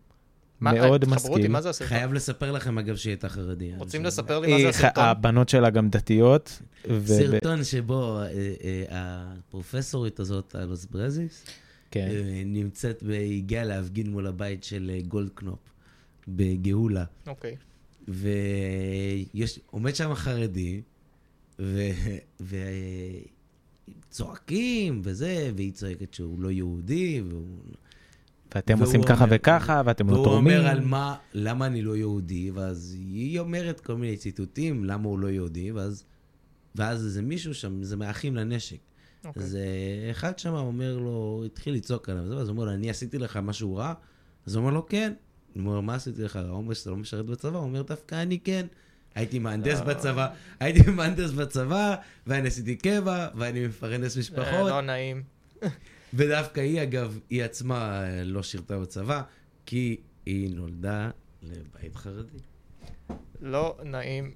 מאוד אותי, משכיל. מה זה? חייב לספר לכם, אגב, שהיא הייתה חרדיה. רוצים לספר לי מה זה הסרטון? הבנות שלה גם דתיות. סרטון שבו אה, אה, הפרופסורית הזאת, אלוס ברזיס, כן. אה, נמצאת, והגיעה להפגין מול הבית של גולדקנופ בגאולה. אוקיי. ועומד שם חרדי, וצועקים וזה, והיא צועקת שהוא לא יהודי, והוא... ואתם והוא עושים ככה אומר- וככה, ואתם לא והוא תורמים. אומר על מה, למה אני לא יהודי, ואז היא אומרת כל מיני ציטוטים, למה הוא לא יהודי, ואז, ואז איזה מישהו שם, זה מאחים לנשק. אוקיי. אז אה, אחד שם אומר לו, התחיל לצעוק עליו, ואז הוא אומר לו, אני עשיתי לך משהו רע? אז הוא אומר לו, כן. הוא אומר, מה עשיתי לך רע? הוא אומר שאתה לא משרת בצבא? הוא אומר, דווקא אני כן. הייתי מהנדס לא. בצבא, הייתי מהנדס בצבא, ואני עשיתי קבע, ואני מפרנס אה, משפחות. לא נעים. ודווקא היא, אגב, היא עצמה אה, לא שירתה בצבא, כי היא נולדה לבית חרדי. לא נעים.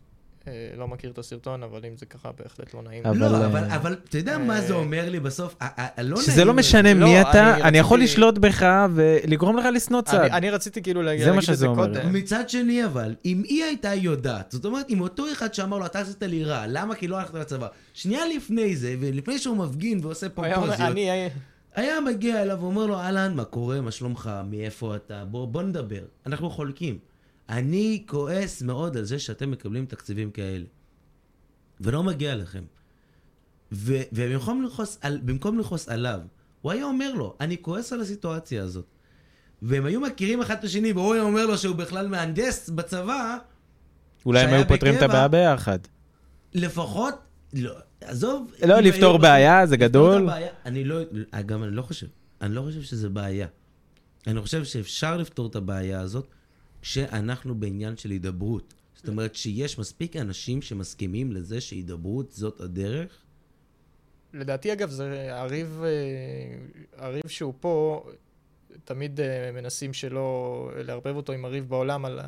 אה, לא מכיר את הסרטון, אבל אם זה ככה, בהחלט לא נעים. אבל, לא, אה, אבל, אבל אתה יודע מה זה אומר לי בסוף? הלא שזה נעים לא הזה- משנה לא, מי אני אתה, אני יכול לשלוט בך ולגרום לך לשנוא צד. אני אני רציתי כאילו להגיד זה את שזה אומר. קודם. מצד שני אבל, אם היא הייתה יודעת, זאת אומרת, אם אותו אחד שאמר לו, אתה עשית לי רע, למה? כי לא הלכת לצבא. שנייה לפני זה, ולפני שהוא מפגין ועושה פומפוזיות, אני... היה מגיע אליו ואומר לו, אהלן, מה קורה, מה שלומך, מאיפה אתה, בוא, בוא נדבר. אנחנו חולקים. אני כועס מאוד על זה שאתם מקבלים תקציבים כאלה. ולא מגיע לכם. ו- ובמקום לכעוס, על, לכעוס עליו, הוא היה אומר לו, אני כועס על הסיטואציה הזאת. והם היו מכירים אחד את השני, והוא היה אומר לו שהוא בכלל מהנדס בצבא, אולי הם היו פותרים את הבעיה ביחד. לפחות, לא, עזוב. לא, לפתור בעיה זה גדול. הבעיה, אני לא, אגב, אני לא חושב, אני לא חושב שזה בעיה. אני חושב שאפשר לפתור את הבעיה הזאת כשאנחנו בעניין של הידברות. זאת אומרת שיש מספיק אנשים שמסכימים לזה שהידברות זאת הדרך. לדעתי, אגב, זה הריב, אה, הריב שהוא פה, תמיד אה, מנסים שלא לערבב אותו עם הריב בעולם על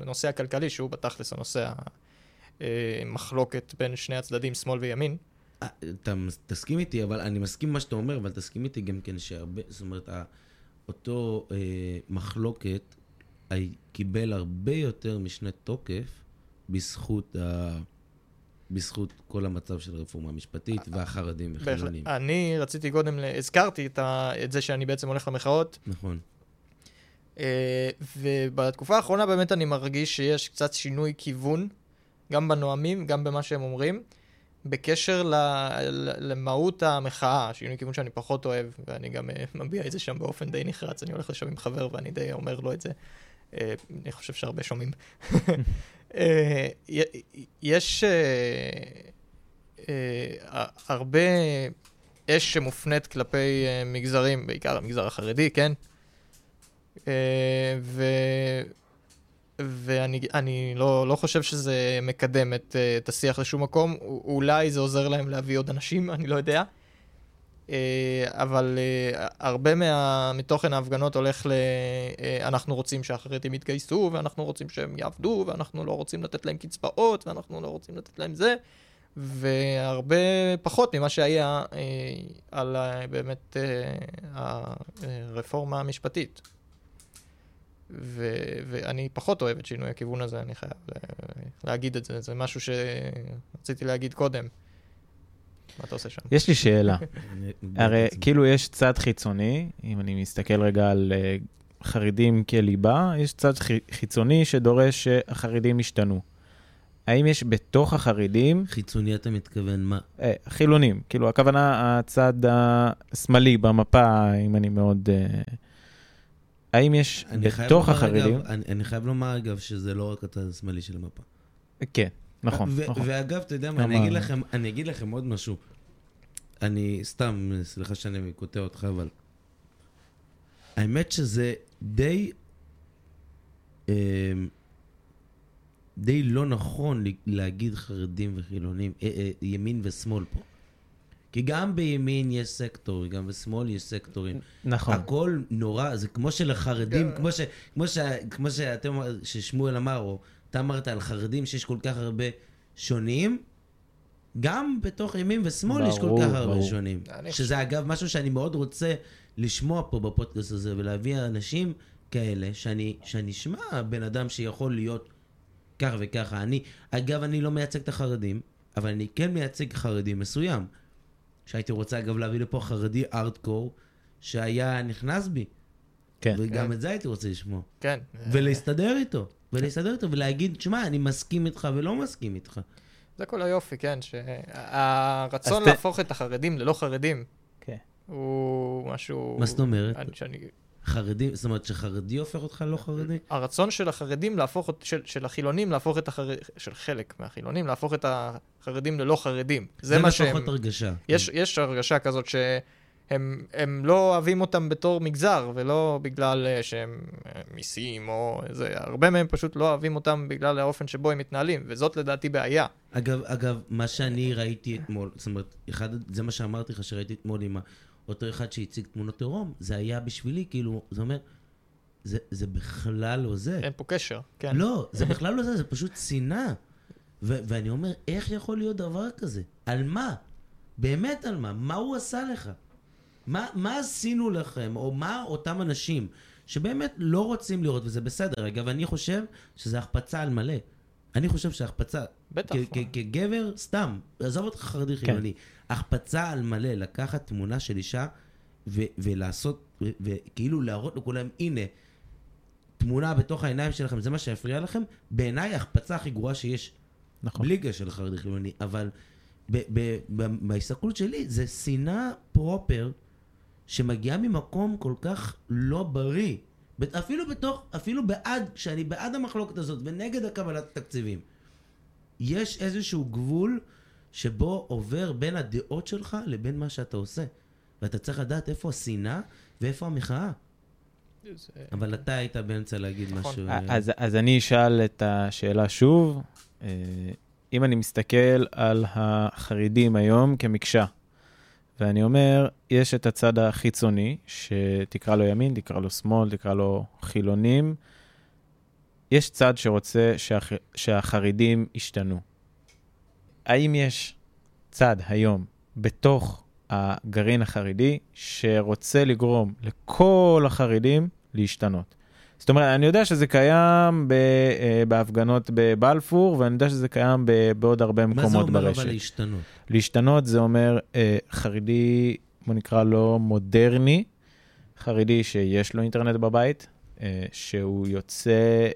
הנושא הכלכלי, שהוא בתכלס הנושא המחלוקת בין שני הצדדים, שמאל וימין. אה, אתה תסכים איתי, אבל אני מסכים מה שאתה אומר, אבל תסכים איתי גם כן שהרבה, זאת אומרת, אותו אה, מחלוקת קיבל הרבה יותר משנה תוקף בזכות, ה, בזכות כל המצב של הרפורמה המשפטית והחרדים וחילונים. אני רציתי קודם, הזכרתי את, ה, את זה שאני בעצם הולך למחאות, נכון. אה, ובתקופה האחרונה באמת אני מרגיש שיש קצת שינוי כיוון, גם בנואמים, גם במה שהם אומרים, בקשר ל, ל, למהות המחאה, שינוי כיוון שאני פחות אוהב, ואני גם אה, מביע את זה שם באופן די נחרץ, אני הולך לשם עם חבר ואני די אומר לו את זה. אה, אני חושב שהרבה שומעים. אה, יש הרבה אש שמופנית כלפי מגזרים, בעיקר המגזר החרדי, כן? ו... ואני אני לא, לא חושב שזה מקדם את, אה, את השיח לשום מקום, אולי זה עוזר להם להביא עוד אנשים, אני לא יודע. אה, אבל אה, הרבה מה, מתוכן ההפגנות הולך ל... אנחנו רוצים שהחרדים יתגייסו, ואנחנו רוצים שהם יעבדו, ואנחנו לא רוצים לתת להם קצבאות, ואנחנו לא רוצים לתת להם זה, והרבה פחות ממה שהיה על באמת הרפורמה המשפטית. ו- ואני פחות אוהב את שינוי הכיוון הזה, אני חייב ל- להגיד את זה, זה משהו שרציתי להגיד קודם. מה אתה עושה שם? יש לי שאלה. הרי כאילו יש צד חיצוני, אם אני מסתכל רגע על אה, חרדים כליבה, יש צד חי- חיצוני שדורש שהחרדים ישתנו. האם יש בתוך החרדים, חיצוני אתה מתכוון מה? אה, חילונים, כאילו הכוונה הצד השמאלי במפה, אם אני מאוד... אה, האם יש בתוך החרדים... אגב, אני, אני חייב לומר, אגב, שזה לא רק הצד השמאלי של המפה. כן, נכון, ו- נכון. ואגב, אתה יודע מה, אני. אגיד לכם, אני אגיד לכם עוד משהו. אני, סתם, סליחה שאני קוטע אותך, אבל... האמת שזה די... אמ, די לא נכון להגיד חרדים וחילונים, אה, אה, ימין ושמאל פה. כי גם בימין יש סקטור, גם בשמאל יש סקטורים. נכון. הכל נורא, זה כמו שלחרדים, כן. כמו, ש, כמו, ש, כמו שאתם, ששמואל אמר, או אתה אמרת על חרדים שיש כל כך הרבה שונים, גם בתוך ימין ושמאל יש כל ברור, כך הרבה ברור. שונים. שזה אגב משהו שאני מאוד רוצה לשמוע פה בפודקאסט הזה, ולהביא אנשים כאלה, שאני, שאני אשמע בן אדם שיכול להיות ככה וככה. אני, אגב, אני לא מייצג את החרדים, אבל אני כן מייצג חרדי מסוים. שהייתי רוצה אגב להביא לפה חרדי ארטקור, שהיה נכנס בי. כן. וגם כן. את זה הייתי רוצה לשמוע. כן. ולהסתדר איתו. ולהסתדר איתו ולהגיד, שמע, אני מסכים איתך ולא מסכים איתך. זה כל היופי, כן, שהרצון אז ת- להפוך את החרדים ללא חרדים כן. הוא משהו... מה זאת אומרת? אני- שאני... חרדי, זאת אומרת שחרדי הופך אותך לא חרדי? הרצון של החרדים להפוך, את- של, של החילונים להפוך את החרדים, של חלק מהחילונים להפוך את החרדים ללא חרדים. זה, מה שהם... לפחות הרגשה. יש, יש הרגשה כזאת שהם הם לא אוהבים אותם בתור מגזר, ולא בגלל אה, שהם אה, מיסים או זה, הרבה מהם פשוט לא אוהבים אותם בגלל האופן שבו הם מתנהלים, וזאת לדעתי בעיה. אגב, אגב, מה שאני ראיתי אתמול, זאת אומרת, אחד, זה מה שאמרתי לך שראיתי אתמול עם אותו אחד שהציג תמונות עירום, זה היה בשבילי, כאילו, זה אומר, זה, זה בכלל לא זה. אין פה קשר, כן. לא, זה בכלל לא זה, זה פשוט שנאה. ו- ואני אומר, איך יכול להיות דבר כזה? על מה? באמת על מה? מה הוא עשה לך? מה, מה עשינו לכם, או מה אותם אנשים שבאמת לא רוצים לראות, וזה בסדר. אגב, אני חושב שזה החפצה על מלא. אני חושב שהחפצה, בטח. כגבר, סתם, עזוב אותך חרדי חילוני, החפצה על מלא, לקחת תמונה של אישה ולעשות, וכאילו להראות לכולם, הנה, תמונה בתוך העיניים שלכם, זה מה שהפריע לכם, בעיניי ההחפצה הכי גרועה שיש, נכון. בלי קשר לחרדי חילוני, אבל בהסתכלות שלי, זה שנאה פרופר שמגיעה ממקום כל כך לא בריא. אפילו בתוך, אפילו בעד, כשאני בעד המחלוקת הזאת ונגד הקבלת התקציבים, יש איזשהו גבול שבו עובר בין הדעות שלך לבין מה שאתה עושה. ואתה צריך לדעת איפה השנאה ואיפה המחאה. זה- אבל אתה היית באמצע להגיד נכון. משהו... אה, אז, אז אני אשאל את השאלה שוב. אה, אם אני מסתכל על החרדים היום כמקשה, ואני אומר, יש את הצד החיצוני, שתקרא לו ימין, תקרא לו שמאל, תקרא לו חילונים. יש צד שרוצה שהח... שהחרדים ישתנו. האם יש צד היום בתוך הגרעין החרדי שרוצה לגרום לכל החרדים להשתנות? זאת אומרת, אני יודע שזה קיים ב, אה, בהפגנות בבלפור, ואני יודע שזה קיים ב, בעוד הרבה מה זה מקומות אומר ברשת. אבל להשתנות? להשתנות זה אומר אה, חרדי, בוא נקרא לו מודרני, חרדי שיש לו אינטרנט בבית, אה, שהוא יוצא,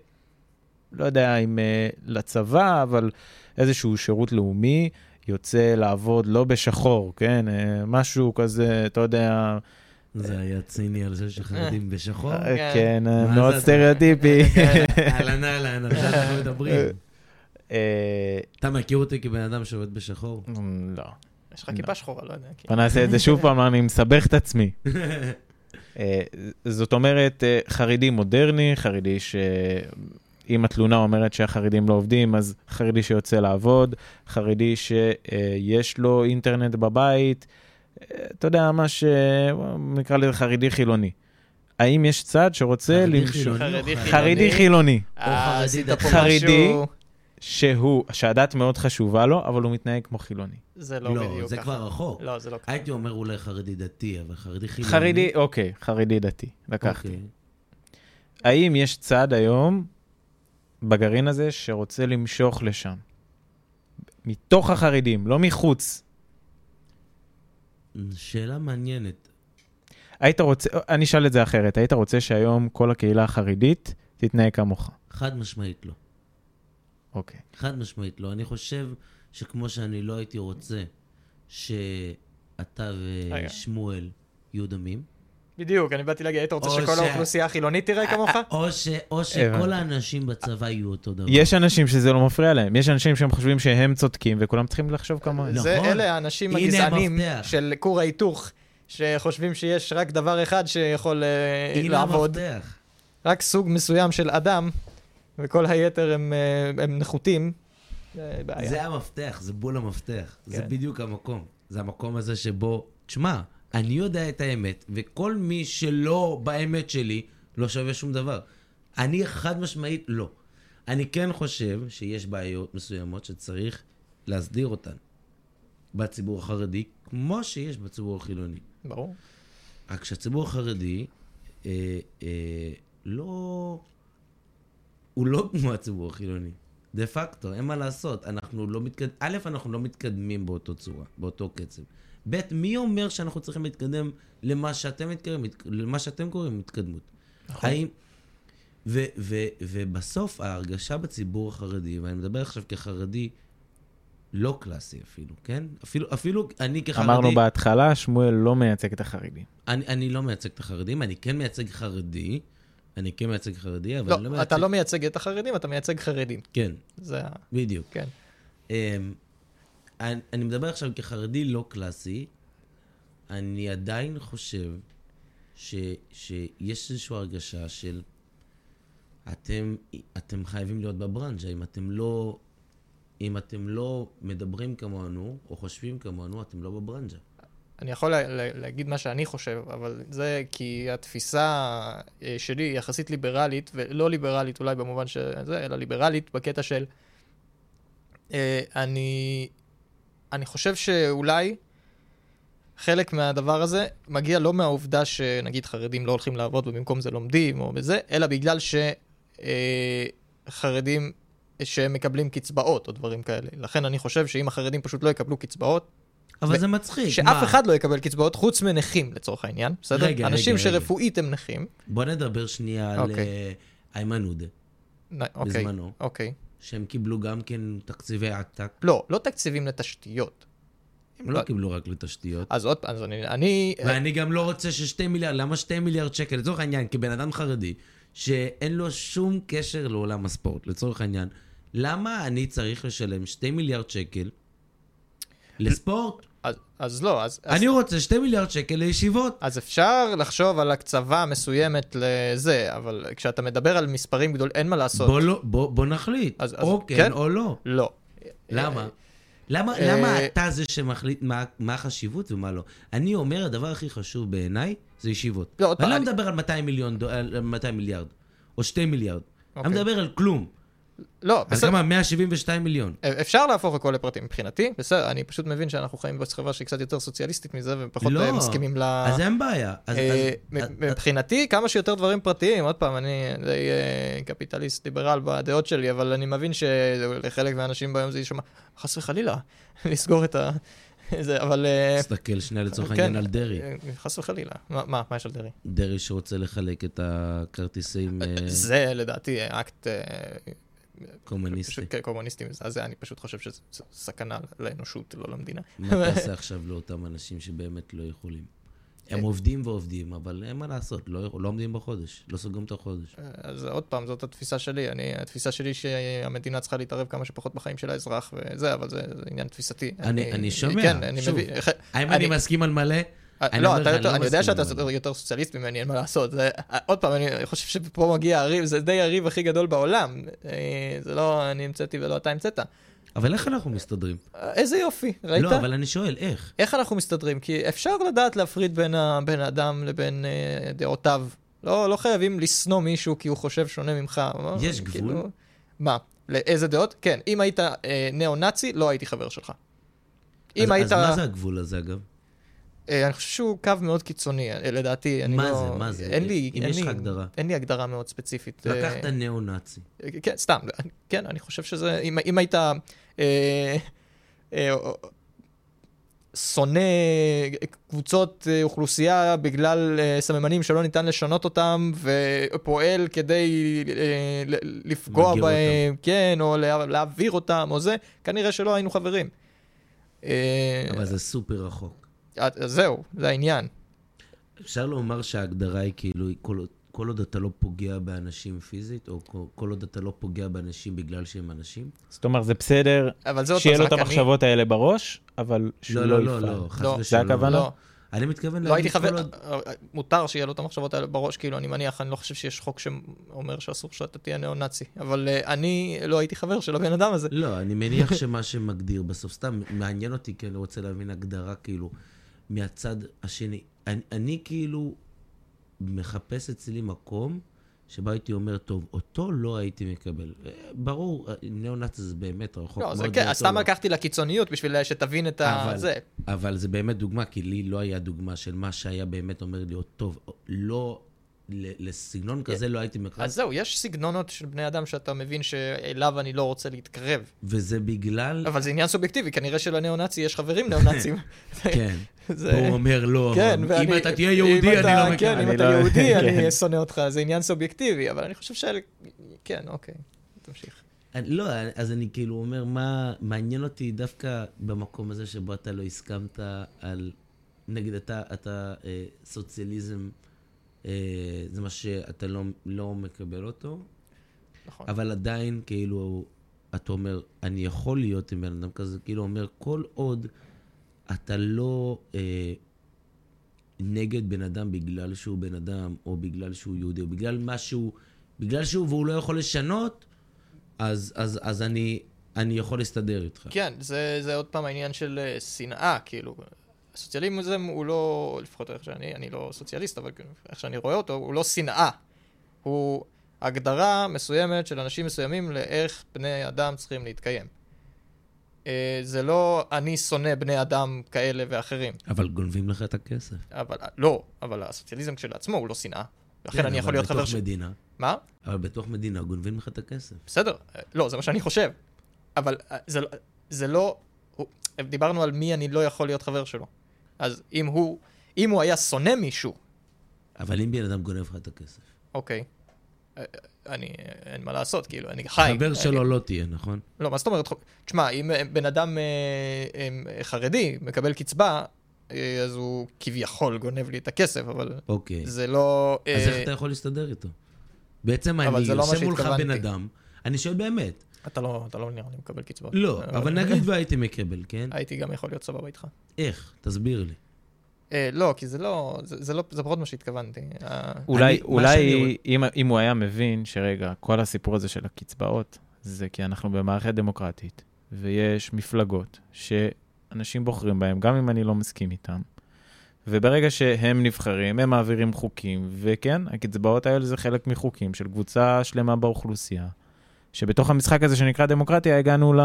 לא יודע אם אה, לצבא, אבל איזשהו שירות לאומי, יוצא לעבוד לא בשחור, כן? אה, משהו כזה, אתה יודע, זה היה ציני על זה שחרדים בשחור? אה, כן. כן, מה מאוד סטריאוטיפי. אהלן אהלן, על זה אנחנו מדברים. אתה מכיר אותי כבן אדם שעובד בשחור? לא. יש לך כיפה שחורה, לא יודע. כי- בוא נעשה את זה שוב פעם, אני מסבך את עצמי. זאת אומרת, חרדי מודרני, חרדי שאם התלונה אומרת שהחרדים לא עובדים, אז חרדי שיוצא לעבוד, חרדי שיש לו אינטרנט בבית, אה, אתה יודע, מה שנקרא לזה חרדי חילוני. האם יש צד שרוצה חרדי למשוך... חילוני או חרדי חילוני, אה, חרדי. משהו- שהוא, שהדת מאוד חשובה לו, אבל הוא מתנהג כמו חילוני. זה לא לא, בדיוק זה ככה. כבר רחוק. לא, זה לא ככה. הייתי אומר אולי חרדי דתי, אבל חרדי חילוני... חרדי, אוקיי, חרדי דתי, לקחתי. אוקיי. האם יש צד היום בגרעין הזה שרוצה למשוך לשם? מתוך החרדים, לא מחוץ. שאלה מעניינת. היית רוצה, אני אשאל את זה אחרת, היית רוצה שהיום כל הקהילה החרדית תתנהג כמוך? חד משמעית לא. אוקיי. חד משמעית לא. אני חושב שכמו שאני לא הייתי רוצה שאתה. ושמואל יהיו דמים, בדיוק, אני באתי להגיד, היית רוצה שכל ש- אה, האוכלוסייה החילונית תראה כמוך? או, ש, או. שכל האנשים בצבא יהיו אותו דבר. יש אנשים שזה לא מפריע להם, יש אנשים שהם חושבים שהם צודקים וכולם צריכים לחשוב כמוהם. לא. זה נכון. אלה האנשים הגזענים. של כור ההיתוך, שחושבים שיש רק דבר אחד שיכול אה, הנה לעבוד, המפתח. רק סוג מסוים של אדם, וכל היתר הם, אה, הם נחותים. זה בעיה. זה המפתח, זה בול המפתח. זה כן. בדיוק המקום. זה המקום הזה שבו, תשמע, אני יודע את האמת, וכל מי שלא באמת שלי, לא שווה שום דבר. אני חד משמעית לא. אני כן חושב שיש בעיות מסוימות שצריך להסדיר אותן בציבור החרדי, כמו שיש בציבור החילוני. ברור. רק שהציבור החרדי אה, אה, לא... הוא לא כמו הציבור החילוני. דה פקטו, אין מה לעשות. אנחנו לא מתקדמים... א', אנחנו לא מתקדמים באותו צורה, באותו קצב. ב', מי אומר שאנחנו צריכים להתקדם למה שאתם מתקדמים, למה שאתם קוראים התקדמות? נכון. האם... ו- ו- ובסוף ההרגשה בציבור החרדי, ואני מדבר עכשיו כחרדי לא קלאסי אפילו, כן? אפילו, אפילו אני כחרדי... אמרנו בהתחלה, שמואל לא מייצג את החרדים. אני, אני לא מייצג את החרדים, אני כן מייצג חרדי, אני כן מייצג חרדי, אבל לא, אני לא מייצג... אתה לא מייצג את החרדים, אתה מייצג חרדים. כן, זה ה... בדיוק. כן. Um, אני, אני מדבר עכשיו כחרדי לא קלאסי, אני עדיין חושב ש, שיש איזושהי הרגשה של אתם, אתם חייבים להיות בברנז'ה, אם אתם לא... אם אתם לא מדברים כמונו, או חושבים כמונו, אתם לא בברנז'ה. אני יכול לה, לה, להגיד מה שאני חושב, אבל זה כי התפיסה אה, שלי היא יחסית ליברלית, ולא ליברלית אולי במובן שזה, אלא ליברלית בקטע של... אה, אני, אני חושב שאולי חלק מהדבר הזה מגיע לא מהעובדה שנגיד חרדים לא הולכים לעבוד ובמקום זה לומדים או בזה, אלא בגלל שחרדים שהם מקבלים קצבאות או דברים כאלה. לכן אני חושב שאם החרדים פשוט לא יקבלו קצבאות, אבל זה מצחיק. שאף מה? אחד לא יקבל קצבאות חוץ מנכים לצורך העניין, בסדר? רגע, אנשים רגע, רגע. שרפואית הם נכים. בוא נדבר שנייה על אוקיי. אה, איימן עודה, אוקיי, בזמנו. אוקיי. שהם קיבלו גם כן תקציבי עתק. לא, לא תקציבים לתשתיות. הם לא קיבלו רק לתשתיות. אז עוד פעם, אז אני... אני ואני גם לא רוצה ששתי מיליארד, למה שתי מיליארד שקל? לצורך העניין, כבן אדם חרדי, שאין לו שום קשר לעולם הספורט, לצורך העניין, למה אני צריך לשלם שתי מיליארד שקל לספורט? אז, אז לא, אז... אז... אני רוצה שתי מיליארד שקל לישיבות. אז אפשר לחשוב על הקצבה מסוימת לזה, אבל כשאתה מדבר על מספרים גדולים, אין מה לעשות. בוא, לא, בוא, בוא נחליט, אז- אז או כן, כן? או לא. לא. למה? למה, אה, למה אתה זה שמחליט מה, מה החשיבות ומה לא? אני אומר, הדבר הכי חשוב בעיניי זה ישיבות. לא, אני לא אני- מדבר על 200 מיליון, על 200 מיליארד, או 2 מיליארד. אני אוקיי. מדבר על כלום. לא, אז בסדר. כמה? 172 מיליון. אפשר להפוך הכל לפרטים מבחינתי, בסדר, אני פשוט מבין שאנחנו חיים בחברה שהיא קצת יותר סוציאליסטית מזה, ופחות לא, אה, מסכימים ל... אז אין בעיה. אז, אה, אז, מבחינתי, כמה שיותר דברים פרטיים, עוד פעם, אני די אה, קפיטליסט ליברל בדעות שלי, אבל אני מבין שלחלק מהאנשים ביום זה יישמע, חס וחלילה, לסגור את ה... זה, אבל... אה, תסתכל שנייה לצורך כן, העניין על דרי. אה, חס וחלילה. מה, מה, מה יש על דרעי? דרי שרוצה לחלק את הכרטיסים זה לדעתי אקט קומוניסטי. פשוט קומוניסטי מזעזע, אני פשוט חושב שזה סכנה לאנושות, לא למדינה. מה תעשה עכשיו לאותם אנשים שבאמת לא יכולים? הם אה. עובדים ועובדים, אבל אין מה לעשות, לא לא עומדים בחודש, לא סוגרים את החודש. אז עוד פעם, זאת התפיסה שלי. אני, התפיסה שלי שהמדינה צריכה להתערב כמה שפחות בחיים של האזרח וזה, אבל זה, זה עניין תפיסתי. אני- אני שומע, כן, אני שוב. האם אני- אני מסכים על מלא? אני לא, אתה יותר, אני לא אני יודע שאתה יותר- סוציאליסט ממני, אין מה לעשות. זה- עוד פעם, אני חושב שפה מגיע הריב, זה די הריב הכי גדול בעולם. אה, זה לא אני המצאתי ולא אתה המצאת. אבל איך אנחנו מסתדרים? אה, איזה יופי, ראית? לא, אבל אני שואל, איך? איך אנחנו מסתדרים? כי אפשר לדעת להפריד בין הבן האדם לבין אה, דעותיו. לא, לא חייבים לשנוא מישהו כי הוא חושב שונה ממך. יש כאילו- גבול? מה? לאיזה דעות? כן, אם היית אה, ניאו-נאצי, לא הייתי חבר שלך. אם אז- היית... אז מה זה הגבול הזה, אגב? אה, אני חושב שהוא קו מאוד קיצוני, אה, לדעתי. אני מה לא... זה? מה זה? אין לי... אם אין יש לך הגדרה. אין לי הגדרה מאוד ספציפית. אה, לקחת ניאו-נאצי. כן, סתם, כן, אני חושב שזה, אם, אם היית אה, אה, שונא קבוצות אוכלוסייה בגלל סממנים שלא ניתן לשנות אותם, ופועל כדי אה, לפגוע בהם, כן, או לה, להעביר אותם, או זה, כנראה שלא היינו חברים. אבל זה סופר רחוק. אז זהו, זה העניין. אפשר לומר שההגדרה היא כאילו, כל, כל עוד אתה לא פוגע באנשים פיזית, או כל, כל עוד אתה לא פוגע באנשים בגלל שהם אנשים? זאת אומרת, זה בסדר אבל זה עוד שיהיה לו את. המחשבות האלה בראש, אבל שהוא לא, לא לא, לא, יפעל. לא, חס לא. ושלום. זה הכוונה? לא. אני מתכוון לא הייתי להגיד כל חבר, עוד... מותר שיהיה לו את המחשבות האלה בראש, כאילו, אני מניח, אני לא חושב שיש חוק שאומר שאסור שאתה תהיה ניאו-נאצי, אבל uh, אני לא הייתי חבר של הבן אדם הזה. לא, אני מניח שמה שמגדיר בסוף, סתם מעניין אותי, כי אני רוצה להבין הגדרה, כאילו, מהצד השני. אני, אני כאילו מחפש אצלי מקום שבו הייתי אומר, טוב, אותו לא הייתי מקבל. אה, ברור, אה, ניאו-נאצי זה באמת רחוק לא, מאוד. כן, ואותו אז סתם לא. לקחתי לקיצוניות בשביל שתבין את אבל- זה. אבל זה באמת דוגמה, כי לי לא היה דוגמה של מה שהיה באמת אומר לי, "או, טוב, לא, לסגנון כזה לא הייתי מקבל. אז זהו, יש סגנונות של בני אדם שאתה מבין שאליו אני לא רוצה להתקרב. וזה בגלל... אבל זה עניין סובייקטיבי, כנראה שלניאו-נאצי יש חברים ניאו-נאצים. כן. זה- והוא אומר, לא, כן, אם ואני- אתה תהיה יהודי, אני אתה- לא כן, מקבל. אם אתה לא- יהודי, כן. אני שונא אותך, זה עניין סובייקטיבי, אבל אני חושב שאלה... כן, אוקיי, תמשיך. אני- לא, אז אני כאילו אומר, מה מעניין אותי דווקא במקום הזה שבו אתה לא הסכמת על, נגיד אתה, אתה אה, סוציאליזם, זה מה שאתה לא, לא מקבל אותו, נכון. אבל עדיין כאילו, אתה אומר, אני יכול להיות עם בן אדם כזה, כאילו אומר, כל עוד אתה לא אה, נגד בן אדם בגלל שהוא בן אדם, או בגלל שהוא יהודי, או בגלל משהו, בגלל שהוא והוא לא יכול לשנות, אז, אז, אז אני, אני יכול להסתדר איתך. כן, זה, זה עוד פעם העניין של אה, שנאה, כאילו. הסוציאליזם הוא לא, לפחות איך שאני, אני לא סוציאליסט, אבל כאילו, איך שאני רואה אותו, הוא לא שנאה. הוא הגדרה מסוימת של אנשים מסוימים לאיך בני אדם צריכים להתקיים. אה, זה לא אני שונא בני אדם כאלה ואחרים. אבל גונבים לך את הכסף. אבל לא, אבל הסוציאליזם כשלעצמו הוא לא שנאה. לכן כן, אני יכול להיות חבר של... מדינה, מה? אבל בתוך מדינה גונבים לך את הכסף. בסדר, לא, זה מה שאני חושב. אבל אה, זה, לא- זה לא... הוא, דיברנו על מי אני לא יכול להיות חבר שלו. אז אם הוא, אם הוא היה שונא מישהו, אבל אם בן אדם גונב לך את הכסף, אוקיי, אה, אני, אין מה לעשות, כאילו, אני חי. חבר אני- שלו לא תהיה, נכון? לא, מה זאת אומרת? תשמע, אם אה, בן אדם אה, אה, חרדי מקבל קצבה, אה, אז הוא כביכול גונב לי את הכסף, אבל אוקיי. זה לא... אז אה, איך אתה יכול להסתדר איתו? בעצם אני לא יושב מולך שהתכוונתי. בן אדם, אני שואל באמת. אתה לא, אתה לא נראה לי מקבל קצבאות. לא, אבל נגיד והייתי מקבל, כן? הייתי גם יכול להיות סבבה איתך. איך? תסביר לי. אה, לא, כי זה לא, זה, זה לא, זה פחות מה שהתכוונתי. אה, אולי, אני- מה שאני אולי אם, אם הוא היה מבין שרגע, כל הסיפור הזה של הקצבאות, זה כי אנחנו במערכת דמוקרטית, ויש מפלגות שאנשים בוחרים בהן, גם אם אני לא מסכים איתם. וברגע שהם נבחרים, הם מעבירים חוקים, וכן, הקצבאות האלה זה חלק מחוקים של קבוצה שלמה באוכלוסייה, שבתוך המשחק הזה שנקרא דמוקרטיה הגענו ל...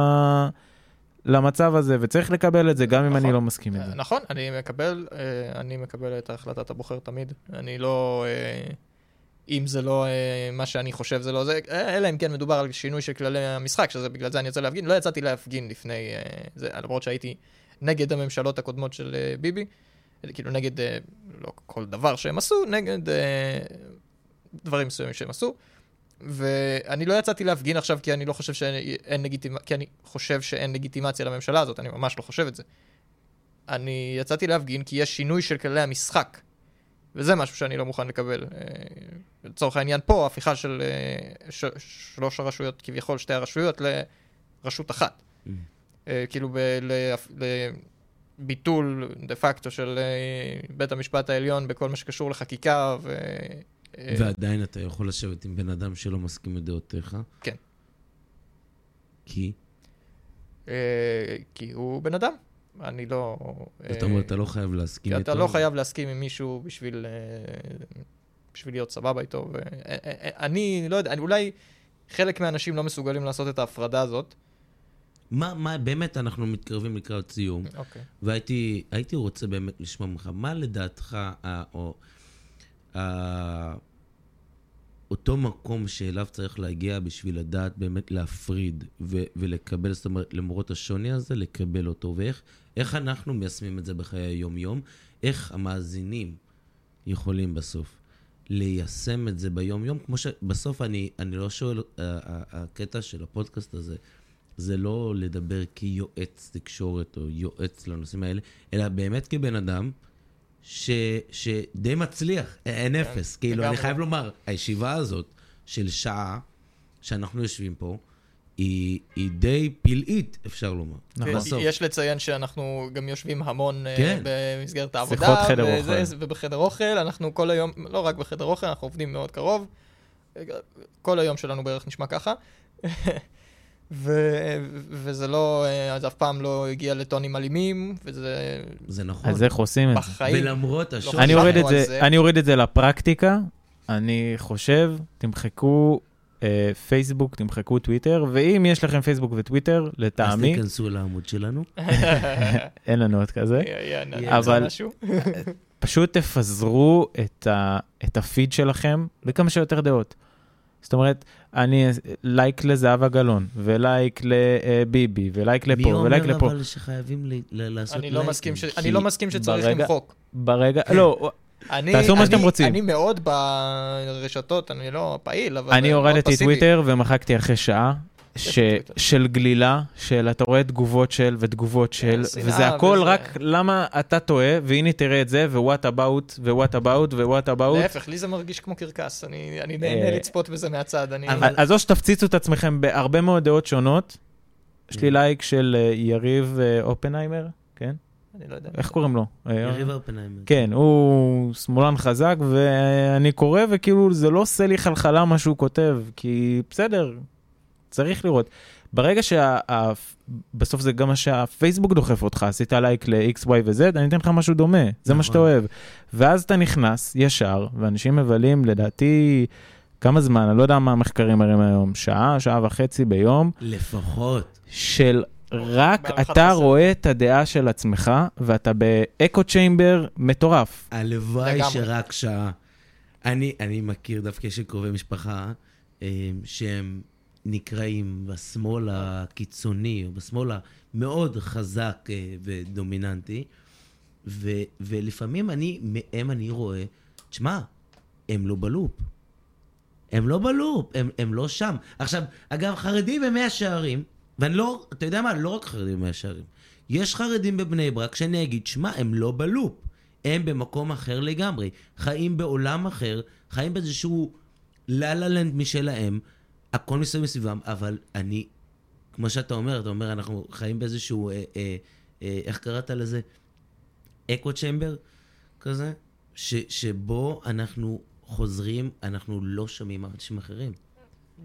למצב הזה, וצריך לקבל את זה, גם אם אני נכון. לא מסכים עם אה, זה. נכון, אני מקבל, אה, אני מקבל את החלטת הבוחר תמיד. אני לא... אה, אם זה לא מה שאני חושב זה לא זה, אלא אם כן מדובר על שינוי של כללי המשחק, שזה בגלל זה אני יוצא להפגין. לא יצאתי להפגין לפני זה, למרות שהייתי נגד הממשלות הקודמות של ביבי, כאילו נגד, לא כל דבר שהם עשו, נגד דברים מסוימים שהם עשו. ואני לא יצאתי להפגין עכשיו כי אני לא חושב שאין לגיטימציה, כי אני חושב שאין לגיטימציה לממשלה הזאת, אני ממש לא חושב את זה. אני יצאתי להפגין כי יש שינוי של כללי המשחק. וזה משהו שאני לא מוכן לקבל. אה, לצורך העניין פה, הפיכה של אה, ש- שלוש הרשויות, כביכול שתי הרשויות, לרשות אחת. Mm. אה, כאילו ב- ל- לביטול דה פקטו של בית המשפט העליון בכל מה שקשור לחקיקה ו... אה, ועדיין אתה יכול לשבת עם בן אדם שלא מסכים עם דעותיך. כן. כי? אה, כי הוא בן אדם. אני לא... זאת אומרת, אתה לא חייב להסכים כי איתו. אתה לא חייב להסכים עם מישהו בשביל, אה, בשביל להיות סבבה איתו. ואני לא יודע, אני, אולי חלק מהאנשים לא מסוגלים לעשות את ההפרדה הזאת. מה, מה, באמת אנחנו מתקרבים לקראת סיום, אוקיי. והייתי הייתי רוצה באמת לשמוע ממך, מה לדעתך, או, אותו מקום שאליו צריך להגיע בשביל לדעת באמת להפריד ו- ולקבל, זאת אומרת, למרות השוני הזה, לקבל אותו, ואיך איך אנחנו מיישמים את זה בחיי היום-יום, איך המאזינים יכולים בסוף ליישם את זה ביום-יום, כמו שבסוף אני, אני לא שואל, הקטע של הפודקאסט הזה, זה לא לדבר כיועץ תקשורת או יועץ לנושאים האלה, אלא באמת כבן אדם ש, שדי מצליח, אין אפס. כאילו, אני. חייב לומר, הישיבה הזאת של שעה שאנחנו יושבים פה, היא, היא די פלאית, אפשר לומר. נכון. בסוף. יש לציין שאנחנו גם יושבים המון אה, כן. במסגרת העבודה. שיחות חדר וזה- אוכל. ובחדר אוכל, אנחנו כל היום, לא רק בחדר אוכל, אנחנו עובדים מאוד קרוב. כל היום שלנו בערך נשמע ככה. ו- וזה לא, זה אף פעם לא הגיע לטונים אלימים, וזה זה נכון. אז איך עושים את זה? בחיים. ולמרות השוני... לא אני חשבנו אוריד את על זה, זה. אני אוריד את זה לפרקטיקה. אני חושב, תמחקו אה, פייסבוק, תמחקו טוויטר, ואם יש לכם פייסבוק וטוויטר, אז לטעמי, תיכנסו לעמוד שלנו. אין לנו עוד כזה, יהיה- יהיה- אבל-. פשוט תפזרו את, ה, את הפיד שלכם בכמה שיותר דעות. זאת אומרת, אני לייק לזהבה גלאון, ולייק לביבי, ולייק מי לפה, ולייק אומר לפה. אבל שחייבים ל- ל- לעשות אני לייקים? לא מסכים ש- כי אני לא מסכים שצריך ברגע- למחוק. ברגע, לא, אני- תעשו מה שאתם אני- רוצים. אני מאוד ברשתות, אני לא פעיל, אבל... אני מאוד הורדתי. טוויטר ומחקתי אחרי שעה. ש... של גלילה, של אתה רואה תגובות של ותגובות של, שנאה וזה הכל וזה- רק למה אתה טועה, והנה תראה את זה, ווואט אבאוט, ווואט אבאוט, ווואט אבאוט. להפך, לי זה מרגיש כמו קרקס, אני אני נהנה אה, לצפות בזה מהצד, אני... אבל- אז או שתפציצו את עצמכם בהרבה מאוד דעות שונות. יש לי לייק של אה, יריב אה, אופנהיימר, כן? אני לא יודע. איך קוראים לו? אה, יריב אופנהיימר. כן, הוא שמאלן חזק, ואני קורא, וכאילו זה לא עושה לי חלחלה מה שהוא כותב, כי בסדר, צריך לראות. ברגע שה... ה- בסוף זה גם מה שהפייסבוק דוחף אותך, עשית לייק ל-X, Y ו-Z, אני אתן לך משהו דומה, זה מה נכון. שאתה אוהב. ואז אתה נכנס ישר, ואנשים מבלים, לדעתי, כמה זמן, אני לא יודע מה המחקרים מראים היום, שעה, שעה וחצי ביום, לפחות. של רק אתה חסר. רואה את הדעה של עצמך, ואתה באקו צ'יימבר מטורף. הלוואי. שרק שעה. אני, אני מכיר דווקא של קרובי משפחה אה, שהם נקראים בשמאל הקיצוני, או בשמאל המאוד חזק אה, ודומיננטי, ו, ולפעמים אני, מהם אני רואה, תשמע, הם לא בלופ. הם לא בלופ, הם, הם לא שם. עכשיו, אגב, חרדים הם מאה שערים, ואני לא, אתה יודע מה? לא רק חרדים במאה שערים. יש חרדים בבני ברק שאני אגיד, שמע, הם לא בלופ. הם במקום אחר לגמרי. חיים בעולם אחר, חיים באיזשהו לה לה לנד משלהם, הכל מסביב מסביבם, אבל אני, כמו שאתה אומר, אתה אומר, אנחנו חיים באיזשהו, אה, אה, אה, איך קראת לזה? אקו צ'מבר כזה, ש, שבו אנחנו חוזרים, אנחנו לא שומעים אנשים אחרים.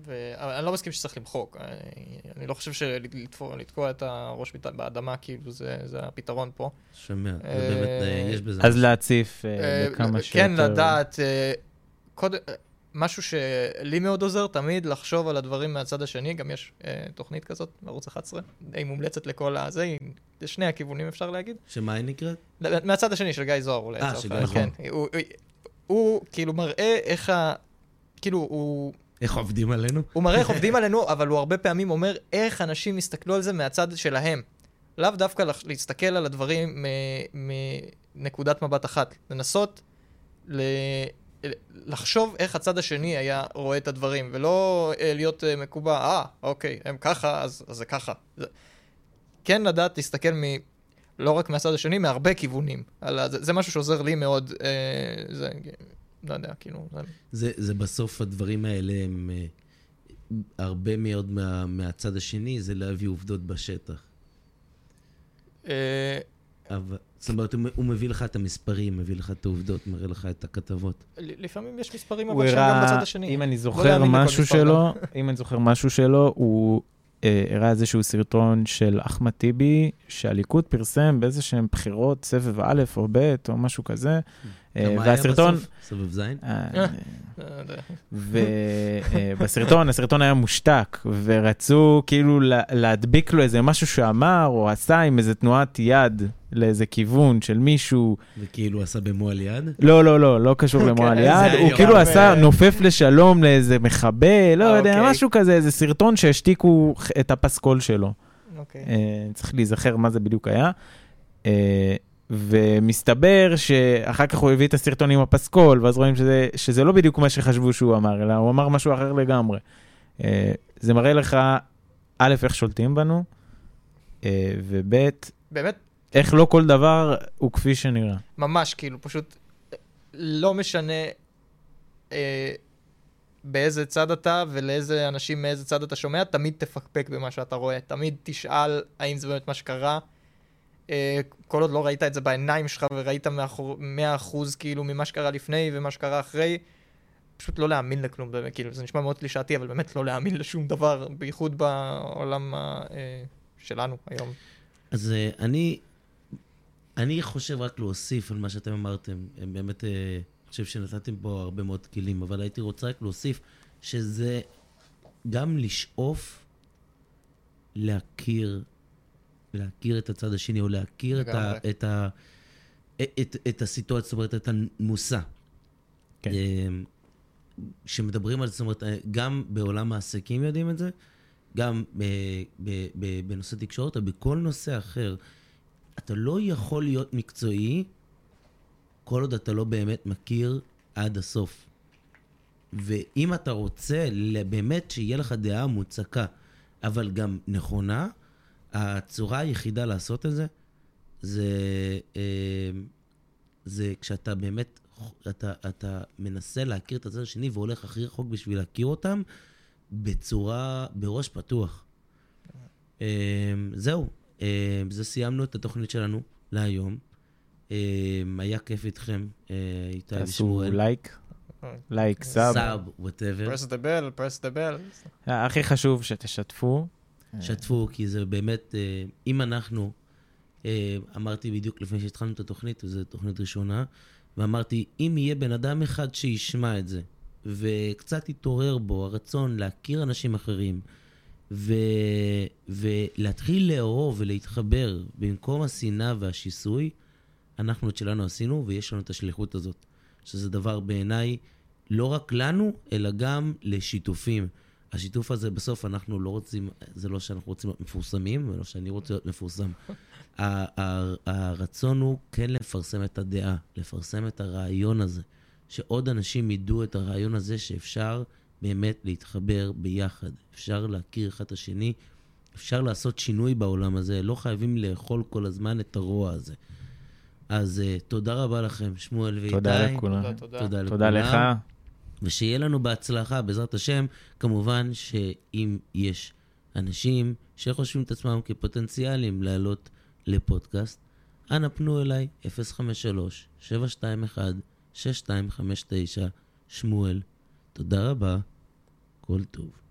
ואני לא מסכים שצריך למחוק. אני, אני לא חושב שלתקוע את הראש באדמה, כאילו, זה, זה הפתרון פה. שומע, זה אה, באמת, אה, יש בזה אז. להציף אה, אה, לכמה שיותר... כן, לדעת, קודם, משהו שלי מאוד עוזר, תמיד לחשוב על הדברים מהצד השני, גם יש אה, תוכנית כזאת בערוץ 11, די מומלצת לכל הזה, היא- לשני הכיוונים אפשר להגיד. שמה היא נקראת? מהצד השני של גיא זוהר אולי. אה, של גיא כן. הוא, הוא, הוא כאילו מראה איך ה... כאילו, הוא, איך עובדים עלינו? הוא מראה איך עובדים עלינו, אבל הוא הרבה פעמים אומר איך אנשים יסתכלו על זה מהצד שלהם. לאו דווקא להסתכל על הדברים מנקודת מבט אחת. לנסות ל... לחשוב איך הצד השני היה רואה את הדברים, ולא אה, להיות אה, מקובע, אה, אוקיי, הם ככה, אז, אז זה ככה. זה... כן לדעת להסתכל מ... לא רק מהצד השני, מהרבה כיוונים. על ה... זה, זה משהו שעוזר לי מאוד, אה, זה, לא יודע, כאילו... זה... זה, זה בסוף הדברים האלה הם אה, הרבה מאוד מה, מהצד השני, זה להביא עובדות בשטח. אה, אבל, זאת אומרת, הוא, מביא לך את המספרים, מביא לך את העובדות, מראה לך את הכתבות. לפעמים יש מספרים, אבל שהם גם בצד השני. אם אני לא זוכר משהו שלו, אם אני זוכר משהו שלו, הוא אה, הראה איזשהו סרטון של אחמד טיבי, שהליכוד פרסם באיזה שהם בחירות, סבב א' או ב' או משהו כזה, היה והסרטון... סבב זין? אה, אה, יודע. ובסרטון, הסרטון היה מושתק, ורצו כאילו לה- להדביק לו איזה משהו שאמר או עשה עם איזה תנועת יד לאיזה כיוון של מישהו. וכאילו עשה במו על יד? לא, לא, לא, לא קשור אוקיי, למועל יד, הוא כאילו עשה נופף לשלום לאיזה מחבל, לא אה, יודע, אוקיי. משהו כזה, איזה סרטון שהשתיקו את הפסקול שלו. אוקיי. אה, צריך להיזכר מה זה בדיוק היה. ומסתבר שאחר כך הוא הביא את הסרטון עם הפסקול, ואז רואים שזה, שזה לא בדיוק מה שחשבו שהוא אמר, אלא הוא אמר משהו אחר לגמרי. אה, זה מראה לך, א', איך שולטים בנו, אה, וב', באמת, איך לא כל דבר הוא כפי שנראה. ממש, כאילו, פשוט לא משנה אה, באיזה צד אתה ולאיזה אנשים מאיזה צד אתה שומע, תמיד תפקפק במה שאתה רואה. תמיד תשאל האם זה באמת מה שקרה. אה, כל עוד לא ראית את זה בעיניים שלך וראית מאחור- 100% כאילו ממה שקרה לפני ומה שקרה אחרי, פשוט לא להאמין לכלום, באמת, כאילו, זה נשמע מאוד קלישאתי, אבל באמת לא להאמין לשום דבר, בייחוד בעולם אה, שלנו היום. אז אה, אני, אני חושב רק להוסיף על מה שאתם אמרתם. הם באמת, אה, אני חושב שנתתם פה הרבה מאוד כלים, אבל הייתי רוצה רק להוסיף שזה גם לשאוף להכיר, להכיר את הצד השני, או להכיר את, ה. את, ה, את, את הסיטואציה, זאת אומרת, את המושא. כן. אמ, כשמדברים על זה, זאת אומרת, אה, גם בעולם העסקים יודעים את זה, גם ב, ב, ב, בנושא תקשורת, או בכל נושא אחר. אתה לא יכול להיות מקצועי כל עוד אתה לא באמת מכיר עד הסוף. ואם אתה רוצה באמת שיהיה לך דעה מוצקה, אבל גם נכונה, הצורה היחידה לעשות את זה, זה, אה, זה כשאתה באמת, אתה, אתה מנסה להכיר את הצד השני והולך הכי רחוק בשביל להכיר אותם, בצורה, בראש פתוח. אה, זהו, אה, זה סיימנו את התוכנית שלנו להיום. היה כיף איתכם, איתי תעשו ושמואל. לייק, לייק, sub. sub, whatever. press the bell, press the bell. הכי חשוב שתשתפו. שתפו, כי זה באמת, אה, אם אנחנו, אה, אמרתי בדיוק לפני שהתחלנו את התוכנית, וזו תוכנית ראשונה, ואמרתי, אם יהיה בן אדם אחד שישמע את זה, וקצת יתעורר בו הרצון להכיר אנשים אחרים, ו... ולהתחיל לאהוב ולהתחבר במקום השנאה והשיסוי, אנחנו את שלנו עשינו, ויש לנו את השליחות הזאת. שזה דבר בעיניי לא רק לנו, אלא גם לשיתופים. השיתוף הזה, בסוף אנחנו לא רוצים, זה לא שאנחנו רוצים להיות מפורסמים, ולא שאני רוצה להיות מפורסם. הרצון הוא כן לפרסם את הדעה, לפרסם את הרעיון הזה, שעוד אנשים ידעו את הרעיון הזה שאפשר באמת להתחבר ביחד. אפשר להכיר אחד את השני, אפשר לעשות שינוי בעולם הזה, לא חייבים לאכול כל הזמן את הרוע הזה. אז uh, תודה רבה לכם, שמואל ואיתי. תודה לכולם. תודה, תודה. תודה תודה לכולם. לך. ושיהיה לנו בהצלחה, בעזרת השם. כמובן שאם יש אנשים שחושבים את עצמם כפוטנציאלים לעלות לפודקאסט, אנא פנו אליי, 053-721-6259, שמואל. תודה רבה, כל טוב.